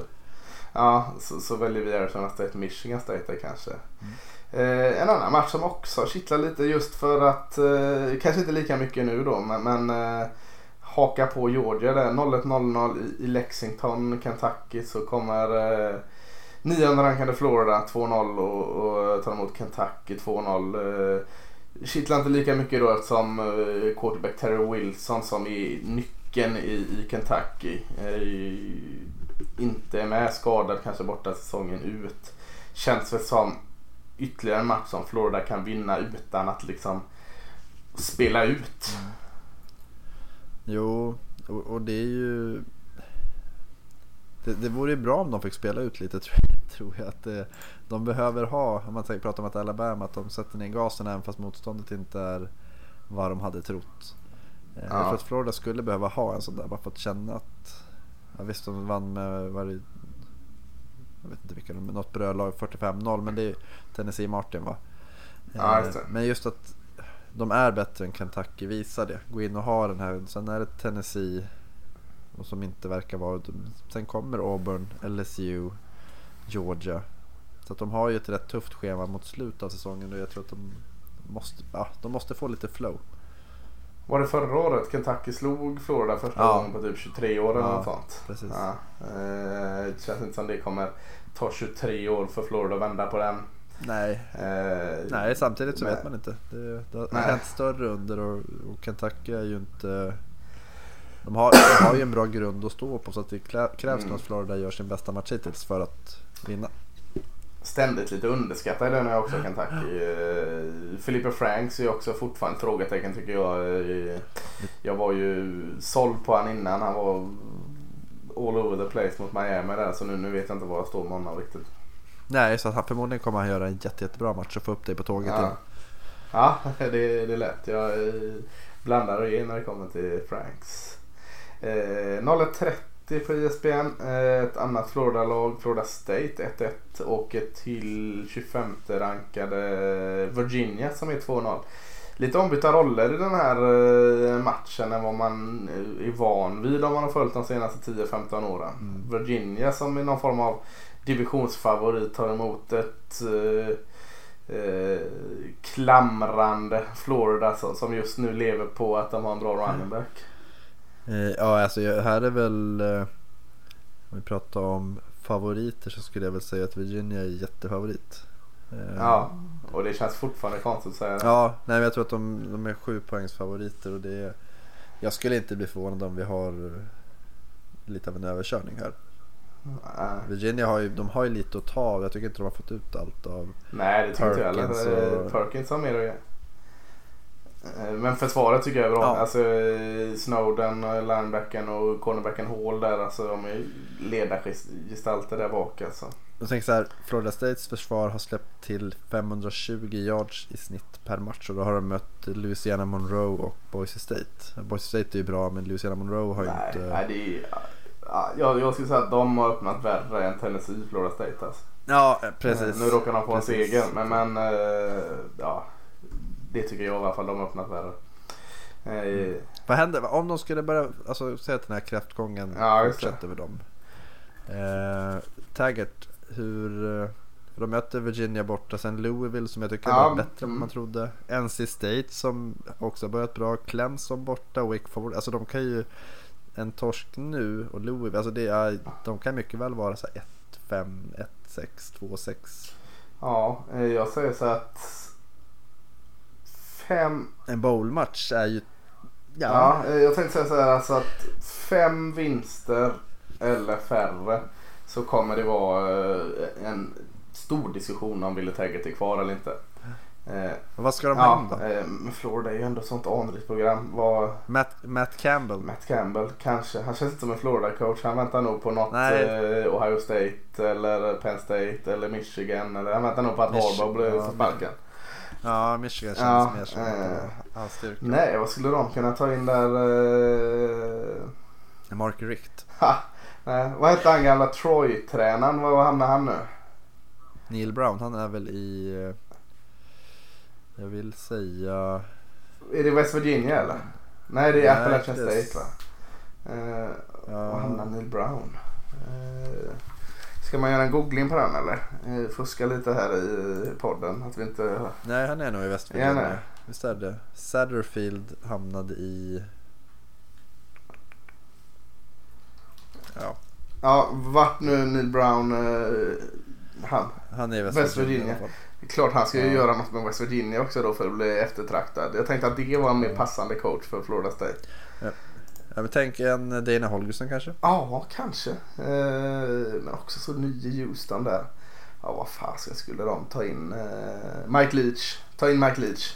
Ja, så, så väljer vi Arizona State, Michigan State kanske. Mm. Eh, en annan match som också kittlar lite just för att, eh, kanske inte lika mycket nu då, men, men eh, haka på Georgia där. 01.00 i, i Lexington, Kentucky så kommer eh, nionde rankade Florida 2-0 och, och tar emot Kentucky 2-0. Eh, kittlar inte lika mycket då eftersom eh, quarterback Terry Wilson som är nyckeln i, i Kentucky eh, inte är med skadad kanske borta säsongen ut. Känns väl som ytterligare en match som Florida kan vinna utan att liksom spela ut. Jo, och, och det är ju... Det, det vore ju bra om de fick spela ut lite tror jag. [laughs] Tror jag att det, de behöver ha, om man pratar om att Alabama, att de sätter ner gasen även fast motståndet inte är vad de hade trott. Eh, Jag Ja. tror att Florida skulle behöva ha en sån där, bara för att känna att... Ja, visst, de vann med, var det, jag vet inte vilka de något brödlag, 45-0, men det är Tennessee Martin va? Ja, Eh, just det. Men just att de är bättre än Kentucky visar det. Gå in och ha den här. Sen är det Tennessee och som inte verkar vara. Sen kommer Auburn, LSU, Georgia. Så att de har ju ett rätt tufft schema mot slutet av säsongen och jag tror att de måste, ja, de måste få lite flow. Var det förra året Kentucky slog Florida första Ja. gången på typ 23 år eller Ja, något sånt? precis. Ja, eh, det känns inte som det kommer ta 23 år för Florida att vända på den. Nej, Eh, nej samtidigt så nej. vet man inte. Det, det har Nej. hänt större under och, och Kentucky är ju inte... De har, de har ju en bra grund att stå på så att det krävs Mm. nog att Florida gör sin bästa match hittills för att vinna. Ständigt lite underskattad den är också Kentucky. Eh, Philippa Franks är också fortfarande ett frågetecken tycker jag. Eh, Jag var ju såld på han innan. Han var all over the place mot Miami där. Så nu, nu vet jag inte var jag står med honom riktigt. Nej, så att han, förmodligen kommer han göra en jätte, jättebra match och få upp dig på tåget Ja, igen. ja [laughs] det, det är lätt. Jag eh, blandar och ger när det kommer till Franks. Eh, 01.30 på ISBN. Eh, ett annat Florida-lag, Florida State 1-1. Åker till 25 rankade Virginia som är 2-0. Lite ombytta roller i den här eh, matchen än vad man eh, är van vid om man har följt de senaste 10-15 åren. Mm. Virginia som är någon form av divisionsfavorit tar emot ett eh, eh, klamrande Florida som, som just nu lever på att de har en bra running back. Eh, ja, alltså här är väl... Eh, om vi pratar om favoriter så skulle jag väl säga att Virginia är jättefavorit. Eh, Ja, och det känns fortfarande konstigt att säga det. Ja, nej men jag tror att de, de är sju poängs favoriter och det är... Jag skulle inte bli förvånad om vi har lite av en överkörning här. Nej. Virginia har ju, de har ju lite att ta av. Jag tycker inte de har fått ut allt av... Nej, det tycker jag heller. och- Perkins har mer att ge. Eh, Men försvaret tycker jag är bra. Ja. Alltså Snowden, linebacken och cornerbacken Hall där. Alltså de är ledargestalter där bak alltså. Jag tänker så här, Florida States försvar har släppt till 520 yards i snitt per match och då har de mött Louisiana Monroe och Boise State. Boise State är ju bra men Louisiana Monroe har ju Nej, inte... nej det är, ja, jag, jag skulle säga att de har öppnat värre än Tennessee Florida State alltså. Ja, precis. Nu råkar de få en Precis. seger men, men eh, ja. Det tycker jag i alla fall de har öppnat värre. Eh, Vad händer om de skulle börja, alltså säg att den här kräftgången Ja, fortsätter med dem. Eh, Taggart, hur... eh, De möter Virginia borta, sen Louisville som jag tycker Ja, var bättre än mm. man trodde. NC State som också har börjat bra. Clemson borta, Wake Forward. Alltså de kan ju... En torsk nu och Louisville, alltså det är, de kan mycket väl vara så här 1-5, 1-6, 2-6. Ja, eh, jag säger så att fem, En bowlmatch är ju... ja. eh, jag tänkte säga så här alltså att fem vinster eller färre så kommer det vara eh, en stor diskussion om Ville Taggart är kvar eller inte. Eh, vad ska de ja, då? eh, Florida är ju ändå ett sånt anrikt program. Vad, Matt, Matt Campbell. Matt Campbell kanske. Han känns inte som en Florida-coach. Han väntar nog på något eh, Ohio State eller Penn State eller Michigan. Eller han väntar nog på att Harbaugh blir ja, sparken. Ja, Michigan känns Ja, mer som eh, var hans styrka. Nej, vad skulle de kunna ta in där? Eh, Mark Richt. ha, nej, vad hette han gamla Troy-tränaren? Var hamnar han nu? Neil Brown, han är väl i... eh, Jag vill säga... Är det West Virginia eller? Nej, det är Appalachian State va? Eh, Ja. Var hamnar Neil Brown? Eh, ska man göra en googling på den eller? Fuska lite här i podden. Att vi inte... Nej, han är nog i det? Visst är det? Satterfield hamnade i... Ja, Ja, vart nu Neil Brown... Eh, han. han är i West, West Virginia. Virginia. klart han ska ju Ja. göra något med West Virginia också då för att bli eftertraktad. Jag tänkte att det var en mer passande coach för Florida State. Ja, men tänk en Dana Holgerson kanske? Ja, kanske. Eh, men också så ny i Houston där. Ja, vad fasen skulle de ta in? Eh, Mike Leach. Ta in Mike Leach.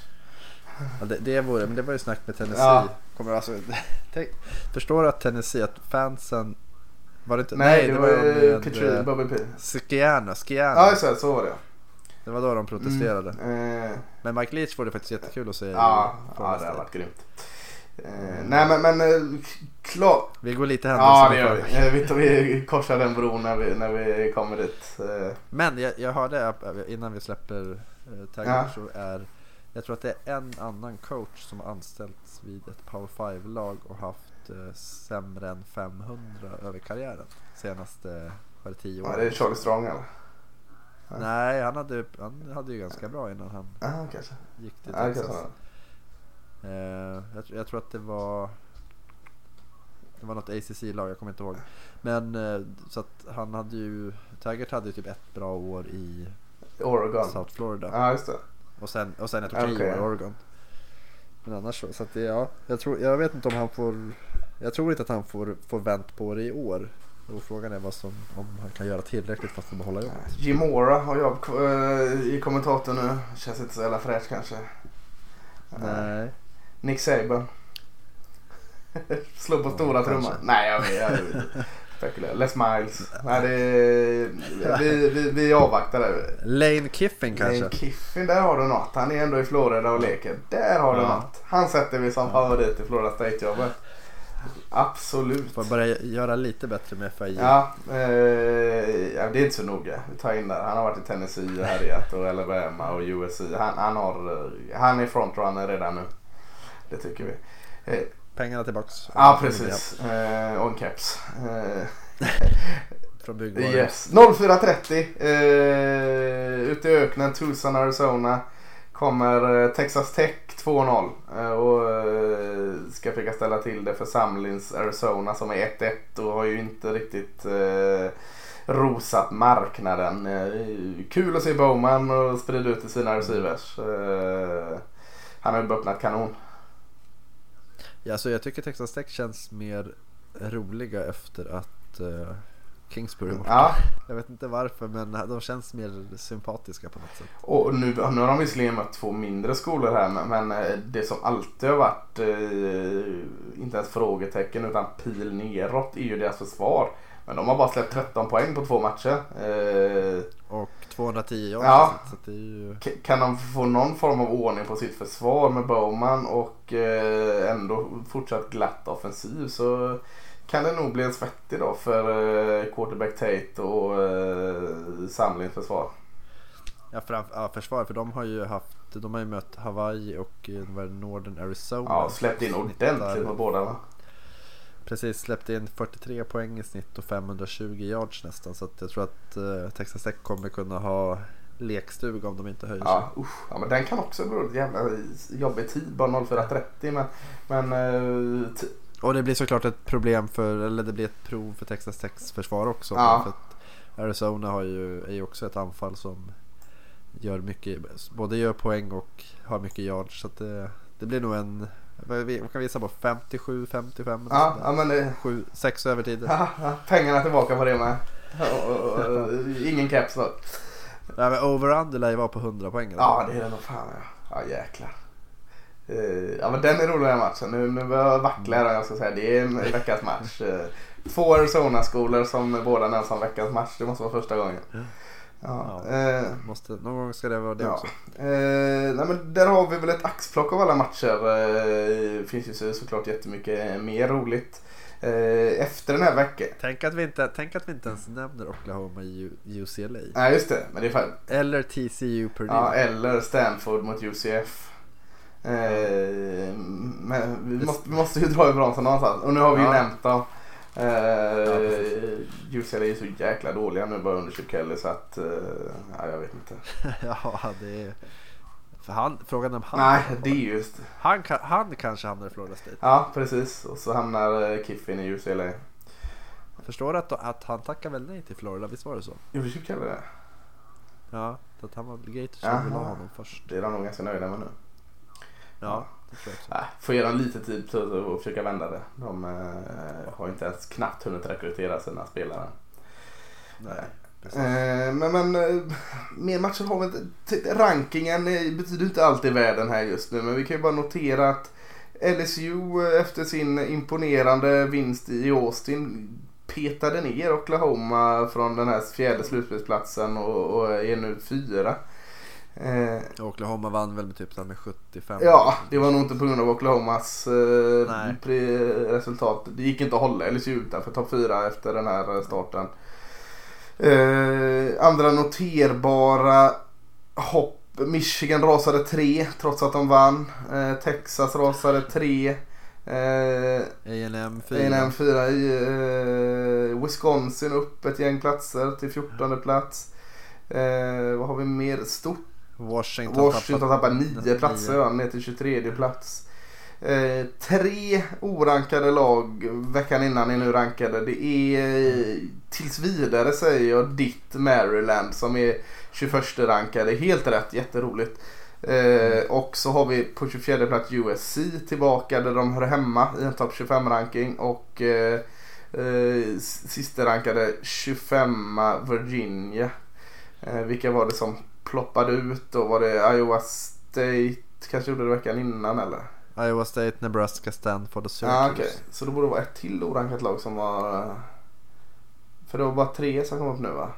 Ja, det, det, vore, men det var ju snack med Tennessee. Ja. Kommer alltså, [laughs] tänk, förstår du att Tennessee, att fansen... Var det inte? Nej, det, var de ju med, Katrina eh, Bobby P. Skiana, Skiana. Ja, det. Så var det. Det var då de protesterade. Mm, eh, Men Mike Leach var det faktiskt jättekul att se. ja, ja, det State. varit grymt. Eh, nej, men, men eh, klart. Vi går lite Ja, det gör före. vi. Eh, Vi, vi korsar den bron när vi, när vi kommer dit. Eh, Men jag, jag hörde innan vi släpper taggen Ja. så är jag tror att det är en annan coach som har anställts vid ett Power 5-lag och haft sämre än 500 över karriären senaste var det 10 ja, år. det är Charlie Strong eller? Nej, han hade, han hade ju ganska bra innan han Ja, kanske. gick till Ja, Texas. kanske. Eh, jag, jag tror att det var Det var något ACC-lag, jag kommer inte ihåg. Men eh, så att han hade ju Taggart hade ju typ ett bra år i Oregon. South Florida. Ja, just det. Och sen, och sen ett okej Okej. år i Oregon. Men annars så. så att det, ja, jag, tror, jag vet inte om han får Jag tror inte att han får, får vänt på det i år. Och frågan är vad som, om han kan göra tillräckligt för att få behålla jobbet. Jim Mora har jobb eh, i kommentatorn nu. Känns inte så jävla fräscht kanske. Nej. Nick Saban. Slå på stora trumman. Nej, jag vet, jag vet. Les Miles. Nej, det, vi, vi, vi avvaktar det. Lane Kiffin kanske? Lane Kiffin, där har du något. Han är ändå i Florida och leker. Där har du Ja. något. Han sätter vi som favorit i Florida State-jobbet. Absolut. Får börja göra lite bättre med FIU. Ja, eh, det är inte så noga. Vi tar in där. Han har varit i Tennessee och härjat och Alabama och USC. Han, han, har, eh, han är frontrunner redan nu. Det tycker vi. Eh, Pengarna tillbaks. ja, precis. Eh, och en keps. Eh, [laughs] Från byggvaror. yes. 04.30 eh, ute i öknen, Tucson, Arizona. Kommer eh, Texas Tech 2-0 eh, och eh, ska försöka ställa till det för Samlins Arizona som är 1-1 och har ju inte riktigt rosat marknaden. Kul att se Bowman och sprida ut till sina receivers. Han har ju öppnat kanon. Ja, så jag tycker Texas Tech känns mer roliga efter att uh, Kingsbury borta. Ja, Jag vet inte varför men de känns mer sympatiska på något sätt. Och nu, nu har de visserligen mött två mindre skolor här men, men eh, det som alltid har varit, eh, inte ens frågetecken utan pil neråt är ju deras försvar. Men de har bara släppt 13 poäng på två matcher. Eh, Och 210 yards. Ja. Så ju... kan de få någon form av ordning på sitt försvar med Bowman och eh, ändå fortsatt glatt offensiv så kan det nog bli en svettig dag för eh, quarterback Tate och eh, Samlings försvar. Ja, fram, ja, försvar för de har ju haft, de har ju mött Hawaii och eh, Northern Arizona. Ja, släppt in ordentligt på båda va? Precis, släppte in 43 poäng i snitt och 520 yards nästan. Så jag tror att eh, Texas Tech kommer kunna ha lekstuga om de inte höjer sig. Ja, usch. ja men den kan också bli en jävla jobbig tid. Bara 04.30 men, men eh, t- Och det blir såklart ett problem för, eller det blir ett prov för Texas Techs försvar också. Ja. För att Arizona har ju, är ju också ett anfall som gör mycket, både gör poäng och har mycket yards. Så det, det blir nog en, vi- kan gissa på, 57-55? ja, ja men det, 7, 6 övertider. ja, ja, pengarna tillbaka på det med. Och, och, och, ingen caps då. Ja, men over-under lär ju vara på 100 poäng. eller? Ja det är det nog fan ja. Ja jäklar. Eh, Ja men den är rolig den matchen. Nu, nu börjar jag här jag ska säga. Det är en veckans match. Eh, Två Arizona-skolor som båda nämns som veckans match. Det måste vara första gången. Ja. Ja. eh, Måste, någon gång ska det vara det Ja. också. Eh, nej men där har vi väl ett axplock av alla matcher. Eh, finns ju så- såklart jättemycket mer roligt. Eh, efter den här veckan. Tänk att vi inte, tänk att vi inte ens nämner Oklahoma UCLA. Nej just det, men det är fan, Eller TCU Purdue. ja, eller Stanford mot UCF. Eh, men vi måste, vi måste ju dra i bromsen någonstans. Och nu har vi ju Ja. nämnt dem. Eh, precis. UCLA är så jäkla dåliga nu bara under Kelly så att, eh, ja, jag vet inte. [laughs] ja, det är... För han, frågan om han... Nej, det är just Han, han kanske hamnar i Florida State. Ja, precis. Och så hamnar eh, Kiffin i UCLA. Förstår du att, att han tackar väl nej till Florida? Visst var det så? Gjorde Chip Kelly det? Ja, så att han var Gators som ville ha honom först. Det är de nog ganska nöjda med nu. Ja, det tror jag också. Nej, får ge dem lite tid att försöka vända det. De eh, har inte ens knappt hunnit rekrytera sina spelare. Nej. Eh, men men eh, mer matcher har vi inte. T- Rankingen eh, betyder inte alltid världen här just nu. Men vi kan ju bara notera att LSU efter sin imponerande vinst i Austin petade ner Oklahoma från den här fjärde slutspelsplatsen och, och är nu fyra. Eh, Oklahoma vann väl med typ med 75. Ja, det var nog inte på grund av Oklahomas eh, resultat. Det gick inte att hålla LSU utanför topp 4 efter den här eh, starten. Eh, andra noterbara hopp. Michigan rasade 3 trots att de vann. Eh, Texas rasade 3. Eh, A&M 4. A&M 4 i Wisconsin upp ett gäng platser till 14 plats. Eh, vad har vi mer stort? Washington, Washington tappar nio nio. platser ja, ner till 23 plats. Eh, tre orankade lag veckan innan är nu rankade. Det är eh, tills vidare säger jag ditt Maryland som är 21 rankade. Helt rätt, jätteroligt. Eh, och så har vi på 24 plats USC tillbaka där de hör hemma i en topp 25 ranking. Och eh, eh, sista rankade 25 Virginia. Eh, vilka var det som ploppade ut då? Var det Iowa State kanske gjorde det veckan innan eller? Iowa State, Nebraska, Stanford och Ja ah, Syracuse. okej. Så då borde det vara ett till orankat lag som var... eh, För det var bara tre som kom upp nu va?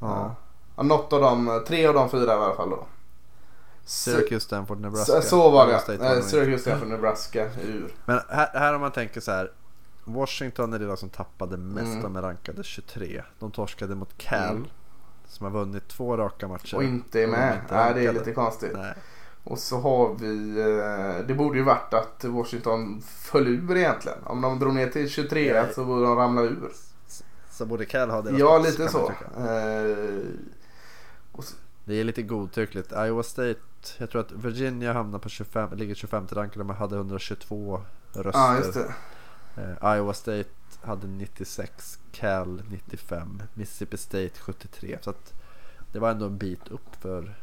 Ja. ja något av dem, tre av de fyra i alla fall då. Syracuse, Stanford, Så, Nebraska. så var Ohio State det. var de Eh. Syracuse, Stanford, Nebraska ur. Men här, här om man tänker så här. Washington är det lag som tappade mest. Mm. De är rankade 23. De torskade mot Cal. Mm. Som har vunnit två raka matcher. Och inte är med. inte Nej, det är lite konstigt. Nej. Och så har vi, eh, det borde ju varit att Washington föll ur egentligen. Om de drog ner till 23 Ja. så borde de ramla ur. Så borde Cal ha deras Ja, plats, lite så. Eh, så. Det är lite godtyckligt. Iowa State. Jag tror att Virginia hamnar på 25, ligger 25 rankade. De hade 122 röster. Ja, just det. Eh, Iowa State hade 96, Cal 95, Mississippi State 73. Så att det var ändå en bit upp för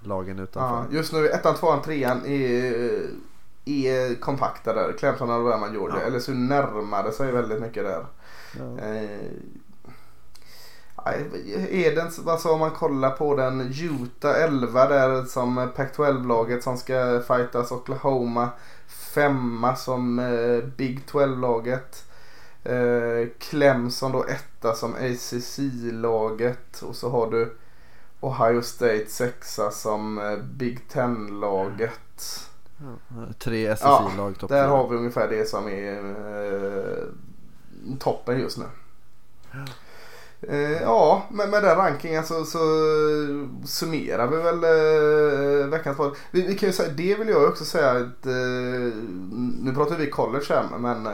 lagen Ja, utanför. just nu ettan, tvåan, trean är, är kompakta där. Clemson, Alabama, Georgia. Ja. Eller så närmar det sig väldigt mycket där. Ja. Eh, den, alltså om man kollar på den Utah 11 där som Pac-12-laget som ska fightas Oklahoma. Femma som eh, Big 12-laget. Eh, Clemson då etta som ACC-laget. Och så har du Ohio State sexa som eh, Big 10-laget. Tre Ja, SSI-lag topp Där har vi ungefär det som är eh, toppen just nu. Eh, ja, med, med den rankingen så, så summerar vi väl eh, veckans podd. Vi, vi kan ju säga, det vill jag också säga att eh, nu pratar vi college här men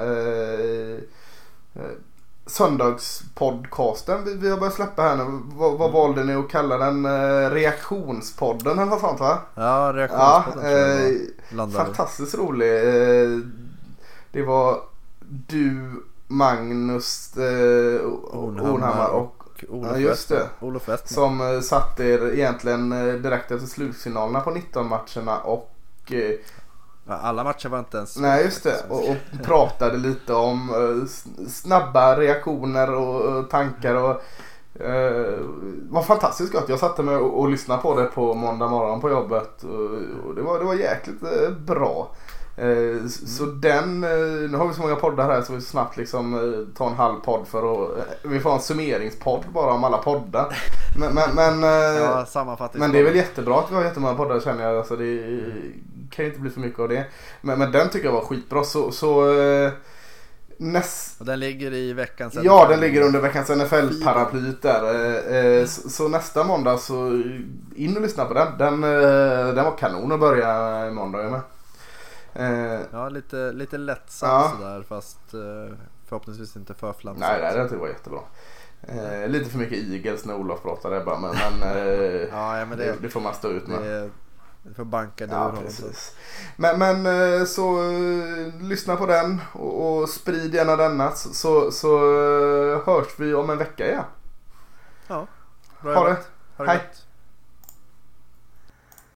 Söndagspodcasten vi, vi har börjat släppa här nu. Vad, vad valde ni att kalla den? Eh, reaktionspodden eller något sånt va? Ja, Ja, reaktionspodden jag eh, fantastiskt rolig. Eh, Det var du, Magnus eh, Ornhammar och Olof Ja, just det. Olof Westman. som eh, satt er egentligen eh, direkt efter slutfinalerna på 19 matcherna och eh, Ja, alla matcher var inte ens Nej just det och, och pratade lite om eh, snabba reaktioner och, tankar och eh, var fantastiskt gott. Jag satte mig och, och lyssnade på det på måndag morgon på jobbet och, och det, var, det var jäkligt eh, bra. Eh, Så den, eh, nu har vi så många poddar här så vi snabbt liksom ta en halv podd för att, vi får en summeringspodd bara om alla poddar. Men, men, men, Ja, men det är väl jättebra att vi har jättemånga poddar känner jag. Alltså det kan ju inte bli för mycket av det. Men, men den tycker jag var skitbra. Så, så eh, näst, Och den ligger i veckans Ja, den ligger under veckans NFL-paraplyt där. Eh, eh, Så, så nästa måndag så in och lyssna på den. Den, den var kanon att börja i måndag med. Ja, lite, lite lättsamt Ja. sådär fast förhoppningsvis inte för flamsigt. Nej, nej, det tyckte jag var jättebra. Eh, lite för mycket Eagles när Olof pratade bara, men, men [laughs] eh, Ja, ja, men det, det, det får man stå ut med. det, det får banka ur Ja, honom. precis. Men, men eh, så eh, lyssna på den och, och sprid gärna denna så, så, eh, hörs vi om en vecka igen. Ja, bra Ha det. Ha det Hej. gott.